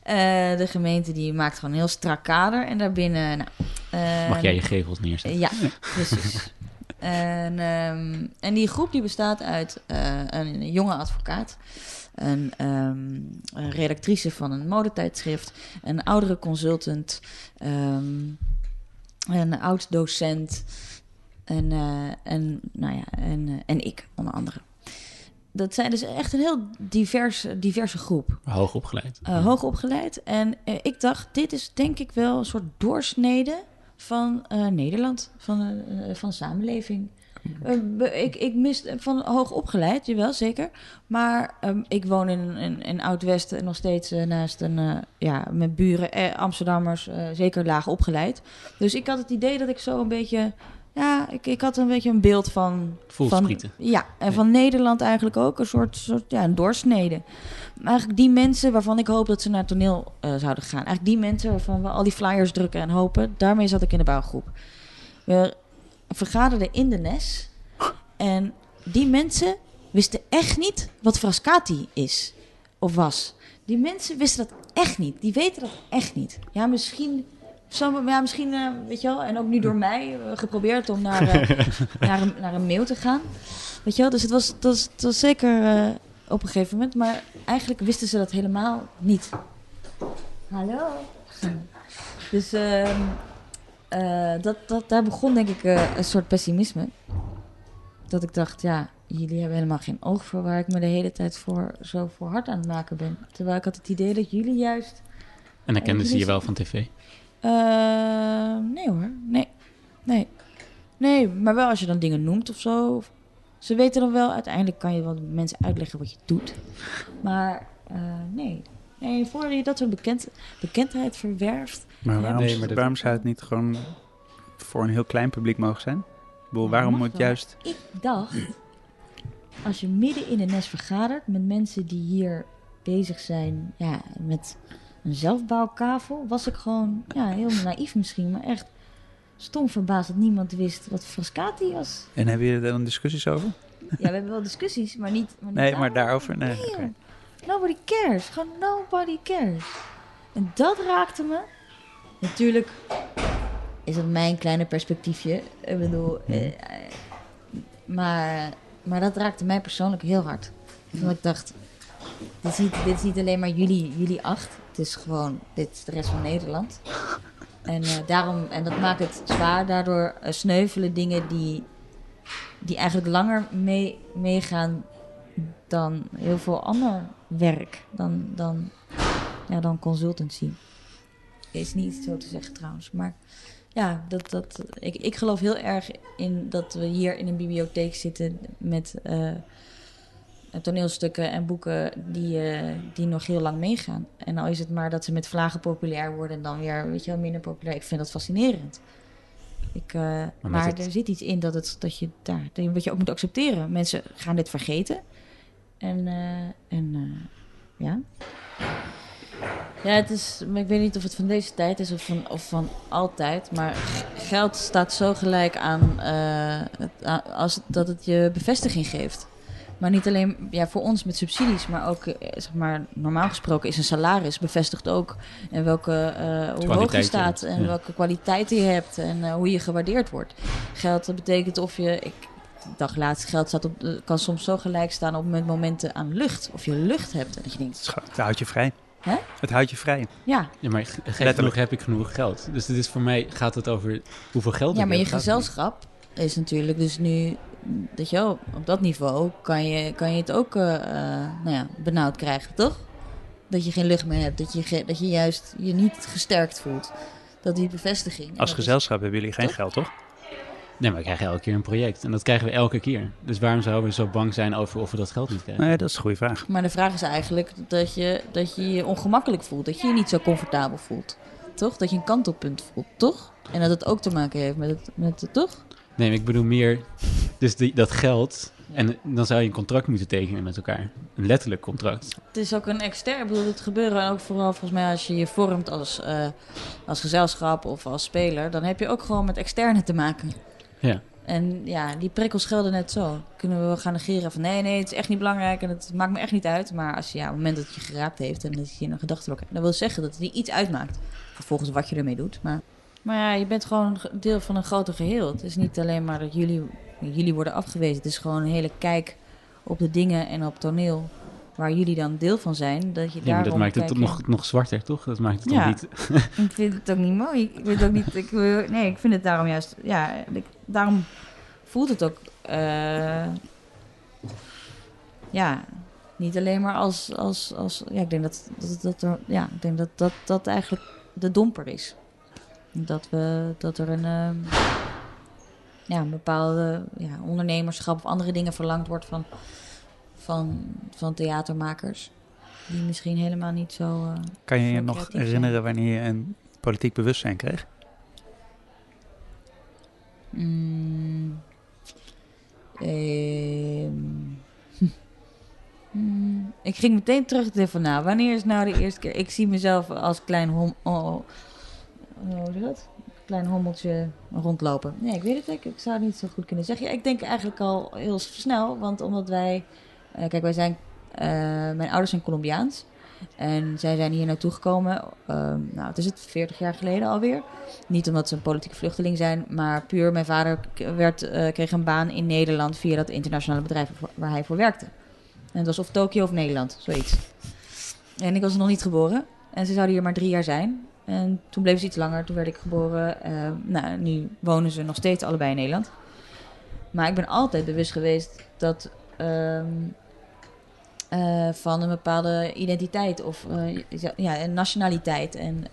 Eh, de gemeente die maakt gewoon een heel strak kader. En daarbinnen. Nou, eh, Mag jij je gevels neerzetten? ja, precies. En, ehm, en die groep die bestaat uit eh, een jonge advocaat, een, ehm, een redactrice van een modetijdschrift, een oudere consultant, ehm, een oud docent en, eh, en, nou ja, en, eh, en ik onder andere. Dat zijn dus echt een heel diverse, diverse groep. Hoog opgeleid. Uh, hoog opgeleid. En uh, ik dacht, dit is denk ik wel een soort doorsnede van uh, Nederland, van, van de samenleving. ik, ik mis van hoog opgeleid, jawel, zeker. Maar um, ik woon in, in, in Oud-West nog steeds naast een, ja, mijn buren, Amsterdammers, zeker laag opgeleid. Dus ik had het idee dat ik zo een beetje ja, ik, ik had een beetje een beeld van... Van, ja, en van Nederland eigenlijk ook. Een soort, soort ja, een doorsnede. Maar eigenlijk die mensen waarvan ik hoop dat ze naar toneel uh, zouden gaan. Eigenlijk die mensen waarvan we al die flyers drukken en hopen. Daarmee zat ik in de bouwgroep. We vergaderden in de NES. En die mensen wisten echt niet wat Frascati is. Of was. Die mensen wisten dat echt niet. Die weten dat echt niet. Ja, misschien zo, ja, misschien, uh, weet je wel, en ook nu door mij uh, geprobeerd om naar, uh, naar, een, naar een mail te gaan. Weet je wel, dus het was, het was, het was zeker op een gegeven moment, maar eigenlijk wisten ze dat helemaal niet. Hallo. Dus ehm, dat, dat, daar begon denk ik een soort pessimisme. Dat ik dacht, ja, jullie hebben helemaal geen oog voor waar ik me de hele tijd voor, zo voor hard aan het maken ben. Terwijl ik had het idee dat jullie juist... En dan kenden ze je wel van tv? Uh, nee hoor, nee. Nee. Nee, maar wel als je dan dingen noemt of zo. Ze weten dan wel, uiteindelijk kan je wel mensen uitleggen wat je doet. Maar uh, nee. Nee, voor je dat soort bekend, bekendheid verwerft. Maar waarom, nee, maar waarom zou het niet gewoon voor een heel klein publiek mogen zijn? Ik bedoel, waarom moet juist... Ik dacht, als je midden in de nest vergadert met mensen die hier bezig zijn ja, met een zelfbouwkavel, was ik gewoon, ja, heel naïef misschien, maar echt stom verbaasd dat niemand wist wat Frascati was. En hebben jullie er dan discussies over? Ja, we hebben wel discussies, maar niet... Maar niet nee, maar daarover? Nee, nee okay. Nobody cares. Gewoon nobody cares. En dat raakte me. Natuurlijk is het mijn kleine perspectiefje. Ik bedoel... Hmm. Eh, maar, maar dat raakte mij persoonlijk heel hard. Omdat ik dacht... Dit is, niet, dit is alleen maar jullie, jullie acht. Het is gewoon, dit is de rest van Nederland. En uh, daarom, en dat maakt het zwaar. Daardoor uh, sneuvelen dingen die, die eigenlijk langer mee, meegaan dan heel veel ander werk. Dan, dan, ja, dan consultancy. Is niet zo te zeggen trouwens. Maar ja, dat, dat, ik, ik geloof heel erg in dat we hier in een bibliotheek zitten met. Uh, toneelstukken en boeken die, uh, die nog heel lang meegaan. En al is het maar dat ze met vlagen populair worden en dan weer weet je wel, minder populair. Ik vind dat fascinerend. Ik, uh, maar, maar er zit iets in dat, het, dat je daar, wat je ook moet accepteren. Mensen gaan dit vergeten. En, uh, en ja. Ja, het is, ik weet niet of het van deze tijd is of van, of van altijd. Maar geld staat zo gelijk aan als dat het je bevestiging geeft. Maar niet alleen ja, voor ons met subsidies, maar ook eh, zeg maar, normaal gesproken is een salaris bevestigd ook en welke, uh, hoe hoog je staat en welke kwaliteiten je hebt en uh, hoe je gewaardeerd wordt. Geld dat betekent of je, ik dacht laatst, geld staat op, kan soms zo gelijk staan op momenten aan lucht. Of je lucht hebt en dat je denkt... Het houdt je vrij. Hè? Het houdt je vrij. Ja. ja maar genoeg heb ik genoeg geld. Dus dit is voor mij gaat het over hoeveel geld Ja, maar je gezelschap is natuurlijk dus nu dat je op dat niveau kan je, kan je het ook uh, nou ja, benauwd krijgen, toch? Dat je geen lucht meer hebt, dat je, dat je juist je niet gesterkt voelt. Dat die bevestiging. Als gezelschap hebben jullie geen geld, toch? Nee, maar we krijgen elke keer een project. En dat krijgen we elke keer. Dus waarom zouden we zo bang zijn over of we dat geld niet krijgen? Nee, dat is een goede vraag. Maar de vraag is eigenlijk dat je dat je, je ongemakkelijk voelt. Dat je je niet zo comfortabel voelt. Toch? Dat je een kantelpunt voelt, toch? En dat het ook te maken heeft met het, met het toch? Nee, ik bedoel meer, dus die, dat geld. En dan zou je een contract moeten tekenen met elkaar. Een letterlijk contract. Het is ook een extern, ik bedoel, het gebeuren ook vooral volgens mij als je je vormt als, uh, als gezelschap of als speler. Dan heb je ook gewoon met externe te maken. Ja. En ja, die prikkels gelden net zo. Kunnen we gaan negeren van nee, nee, het is echt niet belangrijk en het maakt me echt niet uit. Maar als je, ja, op het moment dat je geraakt heeft en dat je een gedachtenblok hebt, dan wil zeggen dat het iets uitmaakt. Vervolgens wat je ermee doet. Maar Maar ja, je bent gewoon deel van een groter geheel. Het is niet alleen maar dat jullie, jullie worden afgewezen. Het is gewoon een hele kijk op de dingen en op toneel waar jullie dan deel van zijn. Dat je Ja, maar dat maakt het toch nog, nog zwarter, toch? Dat maakt het Ja. toch niet... Ik vind het ook niet mooi. Ik vind het ook niet. Ik, nee, ik vind het daarom juist. Ja, ik- daarom voelt het ook. eh, ja, niet alleen maar als. als, als ja, ik denk dat, dat, dat er. Ja, ik denk dat dat, dat eigenlijk de domper is. Dat, we, dat er een. ehm, ja, een bepaalde ja, ondernemerschap of andere dingen verlangd wordt van, van, van theatermakers. Die misschien helemaal niet zo. eh, Kan je je nog zijn. herinneren wanneer je een politiek bewustzijn kreeg? Mm. Mm. Ik ging meteen terug van nou, wanneer is nou de eerste keer? Ik zie mezelf als klein hom, oh, hoe is dat? Klein hommeltje rondlopen. Nee, ik weet het ik, ik zou het niet zo goed kunnen zeggen. Ik denk eigenlijk al heel snel, want omdat wij, eh, kijk, wij zijn, eh, mijn ouders zijn Colombiaans en zij zijn hier naartoe gekomen. ehm, nou, het is het 40 jaar geleden alweer. Niet omdat ze een politieke vluchteling zijn, maar puur mijn vader werd, eh, kreeg een baan in Nederland via dat internationale bedrijf waar- hij voor werkte. En het was of Tokio of Nederland, zoiets. En ik was nog niet geboren. En ze zouden hier maar drie jaar zijn. En toen bleef ze iets langer, toen werd ik geboren. Eh, nou, nu wonen ze nog steeds allebei in Nederland. Maar ik ben altijd bewust geweest dat ehm, eh, van een bepaalde identiteit of eh, ja, een nationaliteit. En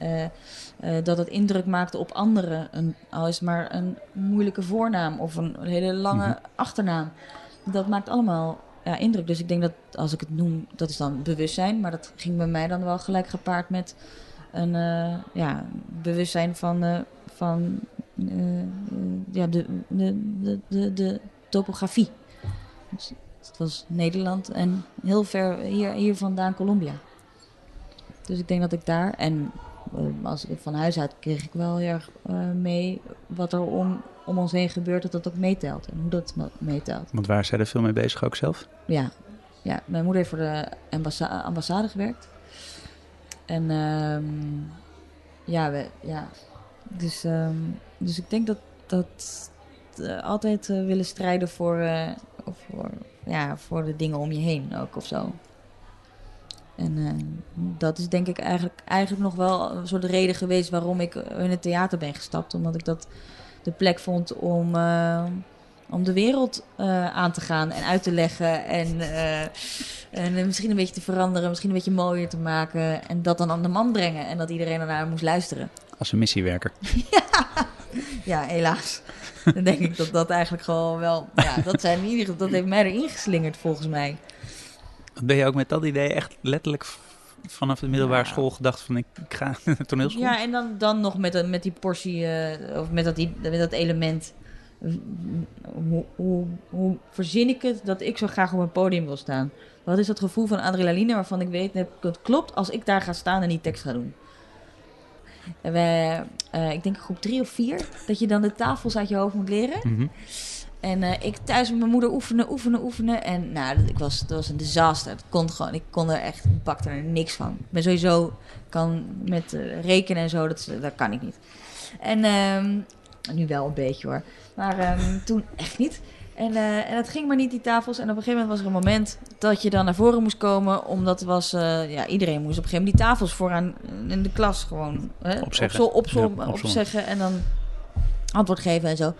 dat het indruk maakte op anderen. Een, al is het maar een moeilijke voornaam of een hele lange Mhm. achternaam. Dat maakt allemaal ja, indruk. Dus ik denk dat als ik het noem, dat is dan bewustzijn. Maar dat ging bij mij dan wel gelijk gepaard met een eh, ja, bewustzijn van, eh, van eh, ja, de, de, de, de, topografie. Dus het was Nederland en heel ver hier, hier vandaan Colombia. Dus ik denk dat ik daar en als ik van huis uit kreeg ik wel heel erg mee wat er om, om ons heen gebeurt, dat dat ook meetelt en hoe dat me- meetelt. Want waar zij er veel mee bezig ook zelf? Ja, ja mijn moeder heeft voor de ambassa- ambassade gewerkt. En ehm, ja, we, ja. Dus, ehm, dus ik denk dat, dat altijd eh, willen strijden voor, of voor, ja, voor de dingen om je heen ook of zo. En eh, dat is denk ik eigenlijk, eigenlijk nog wel een soort reden geweest waarom ik in het theater ben gestapt. Omdat ik dat de plek vond om, eh, om de wereld eh, aan te gaan en uit te leggen. En, eh, en eh, misschien een beetje te veranderen, misschien een beetje mooier te maken. En dat dan aan de man brengen. En dat iedereen ernaar moest luisteren. Als een missiewerker. Ja, helaas. Dan denk ik dat dat eigenlijk gewoon wel. Ja, dat, zijn in ieder geval, dat heeft mij erin geslingerd volgens mij. Ben je ook met dat idee echt letterlijk vanaf de middelbare Ja. school gedacht van ik, ik ga naar toneelschool? Ja, en dan, dan nog met, een- met die portie, of met dat, met dat element. Hoe, hoe, hoe verzin ik het dat ik zo graag op een podium wil staan? Wat is dat gevoel van adrenaline waarvan ik weet, dat het klopt als ik daar ga staan en die tekst ga doen? En wij, eh, ik denk groep drie of vier, dat je dan de tafels uit je hoofd moet leren. Mhm. En eh, ik thuis met mijn moeder oefenen, oefenen, oefenen. En nou, dat, ik was, dat was een disaster. Het kon gewoon, ik kon er echt, ik bakte er niks van. Ik ben sowieso, kan met eh, rekenen en zo, dat, dat kan ik niet. En ehm, nu wel een beetje hoor. Maar ehm, toen echt niet. En, eh, en het ging maar niet, die tafels. En op een gegeven moment was er een moment dat je dan naar voren moest komen. Omdat het was, eh, ja, iedereen moest op een gegeven moment die tafels vooraan in de klas gewoon hè, Opzeggen. Ja, opzeggen. En dan antwoord geven en zo.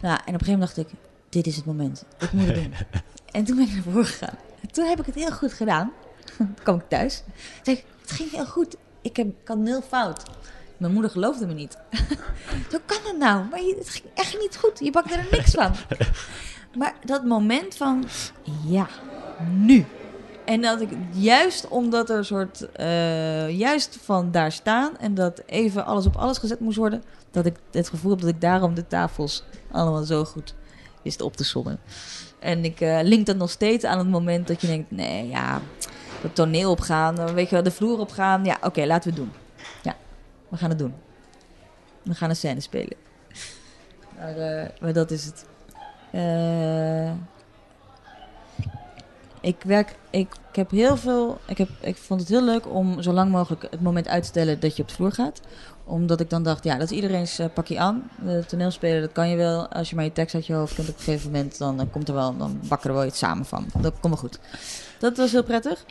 Nou, en op een gegeven moment dacht ik, dit is het moment. Ik moet het doen. en toen ben ik naar voren gegaan. En toen heb ik het heel goed gedaan. toen kwam ik thuis. Toen zei ik, het ging heel goed. Ik, heb, ik had nul fout. Mijn moeder geloofde me niet. Hoe kan dat nou? Maar je, het ging echt niet goed. Je bakte er niks van. maar dat moment van, ja, nu. En dat ik juist omdat er een soort, eh, juist van daar staan en dat even alles op alles gezet moest worden, dat ik het gevoel heb dat ik daarom de tafels allemaal zo goed wist op te sommen. En ik eh, link dat nog steeds aan het moment dat je denkt, nee, ja, het toneel opgaan, eh, weet je wel, de vloer opgaan. Ja, oké, laten we het doen. Ja, we gaan het doen. We gaan een scène spelen. Maar, eh, maar dat is het. Eh, Ik werk, ik, heb heel veel, ik, heb, ik vond het heel leuk om zo lang mogelijk het moment uit te stellen dat je op de vloer gaat. Omdat ik dan dacht, ja, dat is iedereen's uh, pakje aan. De toneelspelen, dat kan je wel. Als je maar je tekst uit je hoofd kunt op een gegeven moment, dan, komt er wel, dan bakken er wel iets samen van. Dat komt wel goed. Dat was heel prettig.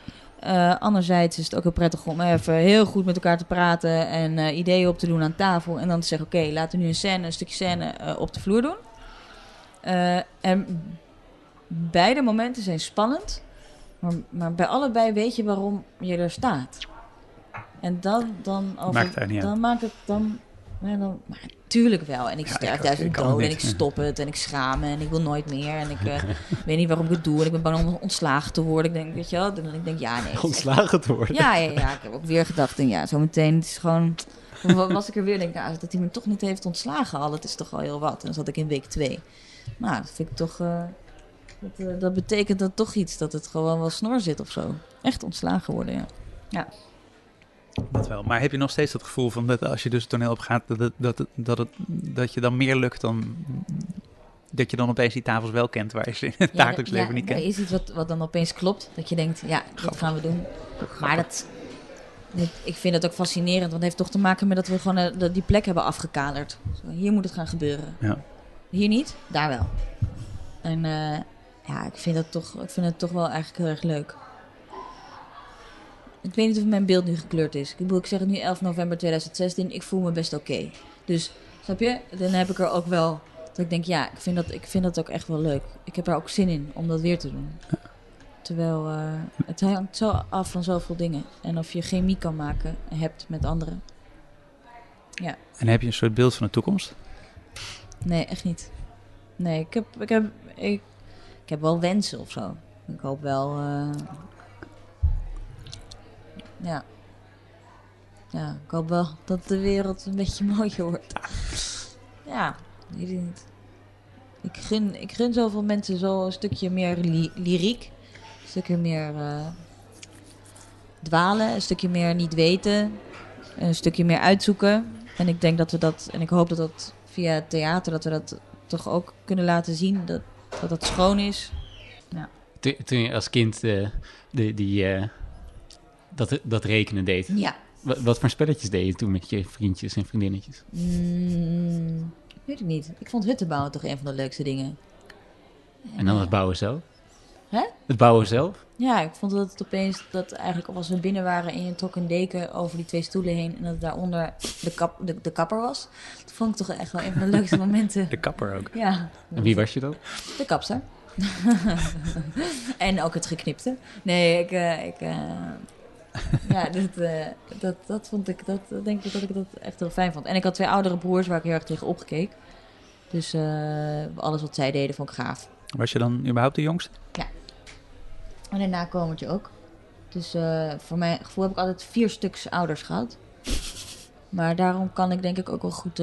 Uh, anderzijds is het ook heel prettig om even heel goed met elkaar te praten en uh, ideeën op te doen aan tafel. En dan te zeggen, oké, okay, laten we nu een scène, een stukje scène uh, op de vloer doen. en beide momenten zijn spannend, maar, maar, bij allebei weet je waarom je er staat. En dan, dan, over, maakt niet dan maakt het dan. Ja, dan maar tuurlijk wel. En ik sterf duizend dood en ik stop het en ik schaam me en ik wil nooit meer. En ik uh, weet niet waarom ik het doe en ik ben bang om ontslagen te worden. Ik denk, weet je wel, dan ik denk, ja, nee. Ontslagen te worden? Ja, ja, ja, ik heb ook weer gedacht, en ja, zometeen, het is gewoon... was ik er weer, denk ik, nou, dat hij me toch niet heeft ontslagen al, dat is toch al heel wat. En dan zat ik in week twee. Nou, dat vind ik toch... Uh, dat, uh, dat, betekent dat toch iets, dat het gewoon wel snor zit of zo. Echt ontslagen worden, ja. Ja. Dat wel. Maar heb je nog steeds dat gevoel van dat als je dus toneel op gaat, dat, het, dat, het, dat, het, dat je dan meer lukt dan dat je dan opeens die tafels wel kent waar je ze in het ja, dagelijks leven ja, niet kent? Er is iets wat, wat dan opeens klopt, dat je denkt, ja, dat gaan we doen. Maar dat, ik vind het ook fascinerend, want het heeft toch te maken met dat we gewoon uh, die plek hebben afgekaderd. Zo, hier moet het gaan gebeuren. Ja. Hier niet, daar wel. En uh, ja, ik vind, dat toch, ik vind het toch wel eigenlijk heel erg leuk. Ik weet niet of mijn beeld nu gekleurd is. Ik bedoel, ik zeg het nu 11 november 2016. Ik voel me best oké. Okay. Dus, snap je? Dan heb ik er ook wel... Dat ik denk, ja, ik vind dat, ik vind dat ook echt wel leuk. Ik heb er ook zin in om dat weer te doen. Terwijl uh, het hangt zo af van zoveel dingen. En of je chemie kan maken hebt met anderen. Ja. En heb je een soort beeld van de toekomst? Nee, echt niet. Nee, ik heb, ik heb, ik, ik heb wel wensen of zo. Ik hoop wel... Uh, ja. Ja, ik hoop wel dat de wereld een beetje mooier wordt. Ja, weet ik niet. Ik gun, ik gun zoveel mensen zo een stukje meer lyriek. Een stukje meer uh, dwalen. Een stukje meer niet weten. Een stukje meer uitzoeken. En ik denk dat we dat, en ik hoop dat dat via theater, dat we dat toch ook kunnen laten zien. Dat dat, dat schoon is. Ja. Toen, je als kind uh, de, die... Uh dat, dat rekenen deed. Ja. Wat, wat, voor spelletjes deed je toen met je vriendjes en vriendinnetjes? Mm, weet ik niet. Ik vond hutten bouwen toch een van de leukste dingen. En dan het bouwen zelf? Hè? Het bouwen zelf? Ja, ik vond dat het opeens, dat eigenlijk als we binnen waren en je trok een deken over die twee stoelen heen en dat daaronder de, kap, de, de kapper was. Dat vond ik toch echt wel een van de leukste momenten. De kapper ook? Ja. En wie was je dan? De kapster. en ook het geknipte. Nee, ik, uh, ik, uh, ja, dat, uh, dat, dat vond ik, dat denk ik dat ik dat echt heel fijn vond. En ik had twee oudere broers waar ik heel erg tegen opgekeek. Dus uh, alles wat zij deden vond ik gaaf. Was je dan überhaupt de jongste? Ja. En een nakomertje ook. Dus uh, voor mijn gevoel heb ik altijd vier stuks ouders gehad. Maar daarom kan ik denk ik ook wel goed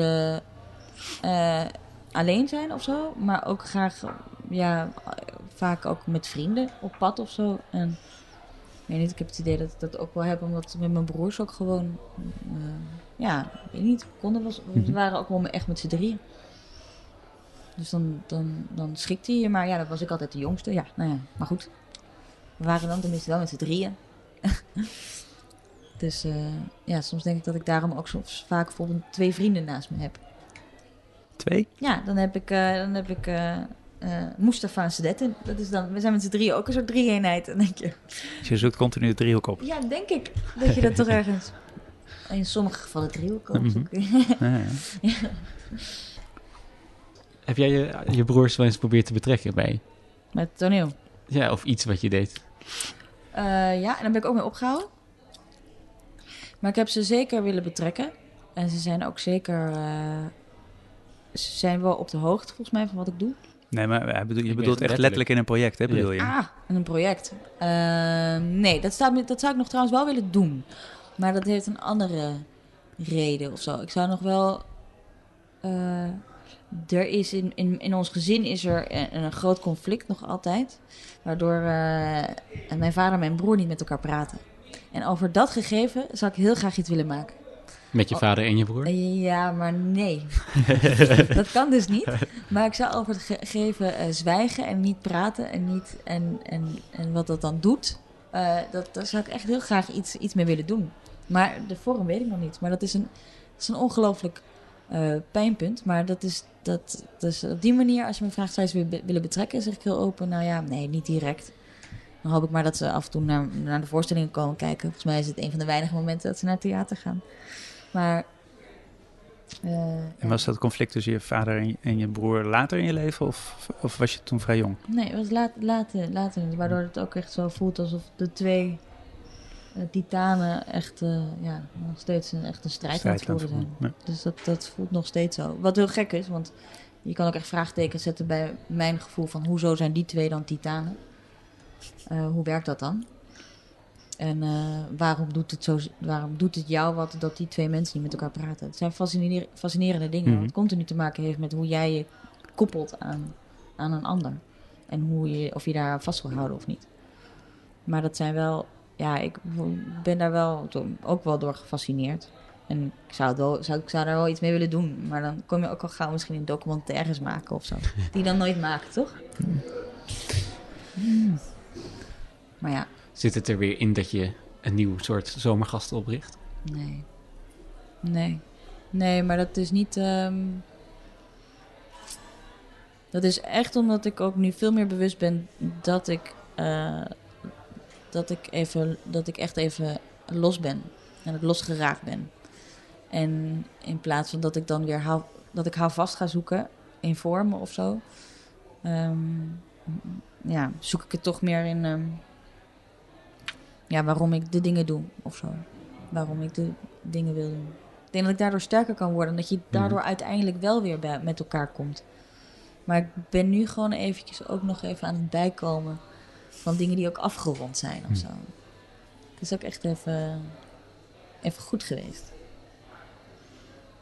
alleen zijn of zo. Maar ook graag, ja, vaak ook met vrienden op pad of zo. En weet niet, ik heb het idee dat ik dat ook wel heb, omdat met mijn broers ook gewoon, uh, ja, ik weet niet, konden was, we waren ook wel echt met z'n drieën. Dus dan, dan, dan schikte je, maar ja, dat was ik altijd de jongste. Ja, nou ja, maar goed. We waren dan tenminste wel met z'n drieën. dus uh, ja, soms denk ik dat ik daarom ook soms vaak bijvoorbeeld twee vrienden naast me heb. Twee? Ja, dan heb ik, uh, dan heb ik uh, Mustafa en Sedette. Dat is dan, we zijn met z'n drieën ook een soort drie-eenheid, denk je. Dus je zoekt continu de driehoek op? Ja, denk ik. Dat je dat toch ergens... In sommige gevallen driehoek op. Mm -hmm. ja, ja. ja. Heb jij je, je broers wel eens geprobeerd te betrekken bij? Met toneel? Ja, of iets wat je deed? Uh, ja, en daar ben ik ook mee opgehouden. Maar ik heb ze zeker willen betrekken. En ze zijn ook zeker... Uh, ze zijn wel op de hoogte volgens mij van wat ik doe. Nee, maar bedoel, je bedoelt echt letterlijk in een project, hè, bedoel je? Ah, in een project. Uh, nee, dat, staat, dat zou ik nog trouwens wel willen doen. Maar dat heeft een andere reden of zo. Ik zou nog wel... Uh, er is in, in, in ons gezin is er een, een groot conflict nog altijd. Waardoor uh, mijn vader en mijn broer niet met elkaar praten. En over dat gegeven zou ik heel graag iets willen maken. Met je Oh. vader en je broer? Ja, maar nee. dat kan dus niet. Maar ik zou over het ge- gegeven eh, zwijgen en niet praten en, niet, en, en, en wat dat dan doet. eh, dat, daar zou ik echt heel graag iets, iets mee willen doen. Maar de vorm weet ik nog niet. Maar dat is een, dat is een ongelooflijk eh, pijnpunt. Maar dat is, dat, dus op die manier, als je me vraagt, zou je ze willen betrekken, zeg ik heel open. Nou ja, nee, niet direct. Dan hoop ik maar dat ze af en toe naar, naar de voorstellingen komen kijken. Volgens mij is het een van de weinige momenten dat ze naar het theater gaan. Maar. eh, En was dat conflict tussen je vader en je, en je broer later in je leven? Of, of was je toen vrij jong? Nee, het was laat, later, later, waardoor het ook echt zo voelt alsof de twee eh, titanen echt, eh, ja, nog steeds een, echt een strijd aan het Strijd voeren zijn. voeren, Dus dat, dat voelt nog steeds zo. Wat heel gek is, want je kan ook echt vraagtekens zetten bij mijn gevoel van hoezo zijn die twee dan titanen? Eh, hoe werkt dat dan? En eh, waarom, doet het zo, waarom doet het jou wat dat die twee mensen niet met elkaar praten? Het zijn fascineer- fascinerende dingen, Mhm. wat continu te maken heeft met hoe jij je koppelt aan, aan een ander. En hoe je, of je daar vast wil houden of niet. Maar dat zijn wel, ja, ik ben daar wel ook wel door gefascineerd. En ik zou, het wel, zou, ik zou daar wel iets mee willen doen. Maar dan kom je ook al gauw misschien in documentaires maken of zo. Die je dan nooit maakt, toch? Hmm. Maar ja, Zit het er weer in dat je een nieuw soort zomergasten opricht? nee. Nee. Nee, maar dat is niet... ehm, Dat is echt omdat ik ook nu veel meer bewust ben dat ik... eh, dat ik even... Dat ik echt even los ben. En dat losgeraakt ben. En in plaats van dat ik dan weer hou, dat ik hou vast ga zoeken in vormen of zo. ehm, ja, zoek ik het toch meer in... ehm, ja, waarom ik de dingen doe of zo. Waarom ik de dingen wil doen. Ik denk dat ik daardoor sterker kan worden. En dat je daardoor uiteindelijk wel weer bij, met elkaar komt. Maar ik ben nu gewoon eventjes ook nog even aan het bijkomen van dingen die ook afgerond zijn of zo. Het is ook echt even, even goed geweest.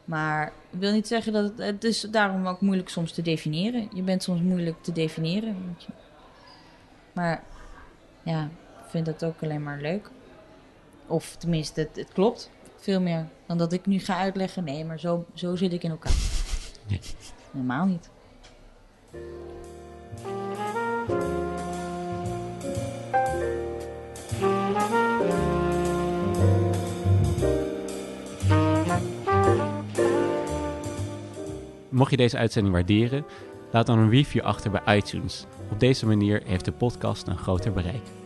Maar ik wil niet zeggen dat het, het is daarom ook moeilijk soms te definiëren. Je bent soms moeilijk te definiëren. Maar ja, vind dat ook alleen maar leuk. Of tenminste, het, het klopt veel meer dan dat ik nu ga uitleggen. Nee, maar zo, zo zit ik in elkaar. Nee. Helemaal niet. Mocht je deze uitzending waarderen, laat dan een review achter bij iTunes. Op deze manier heeft de podcast een groter bereik.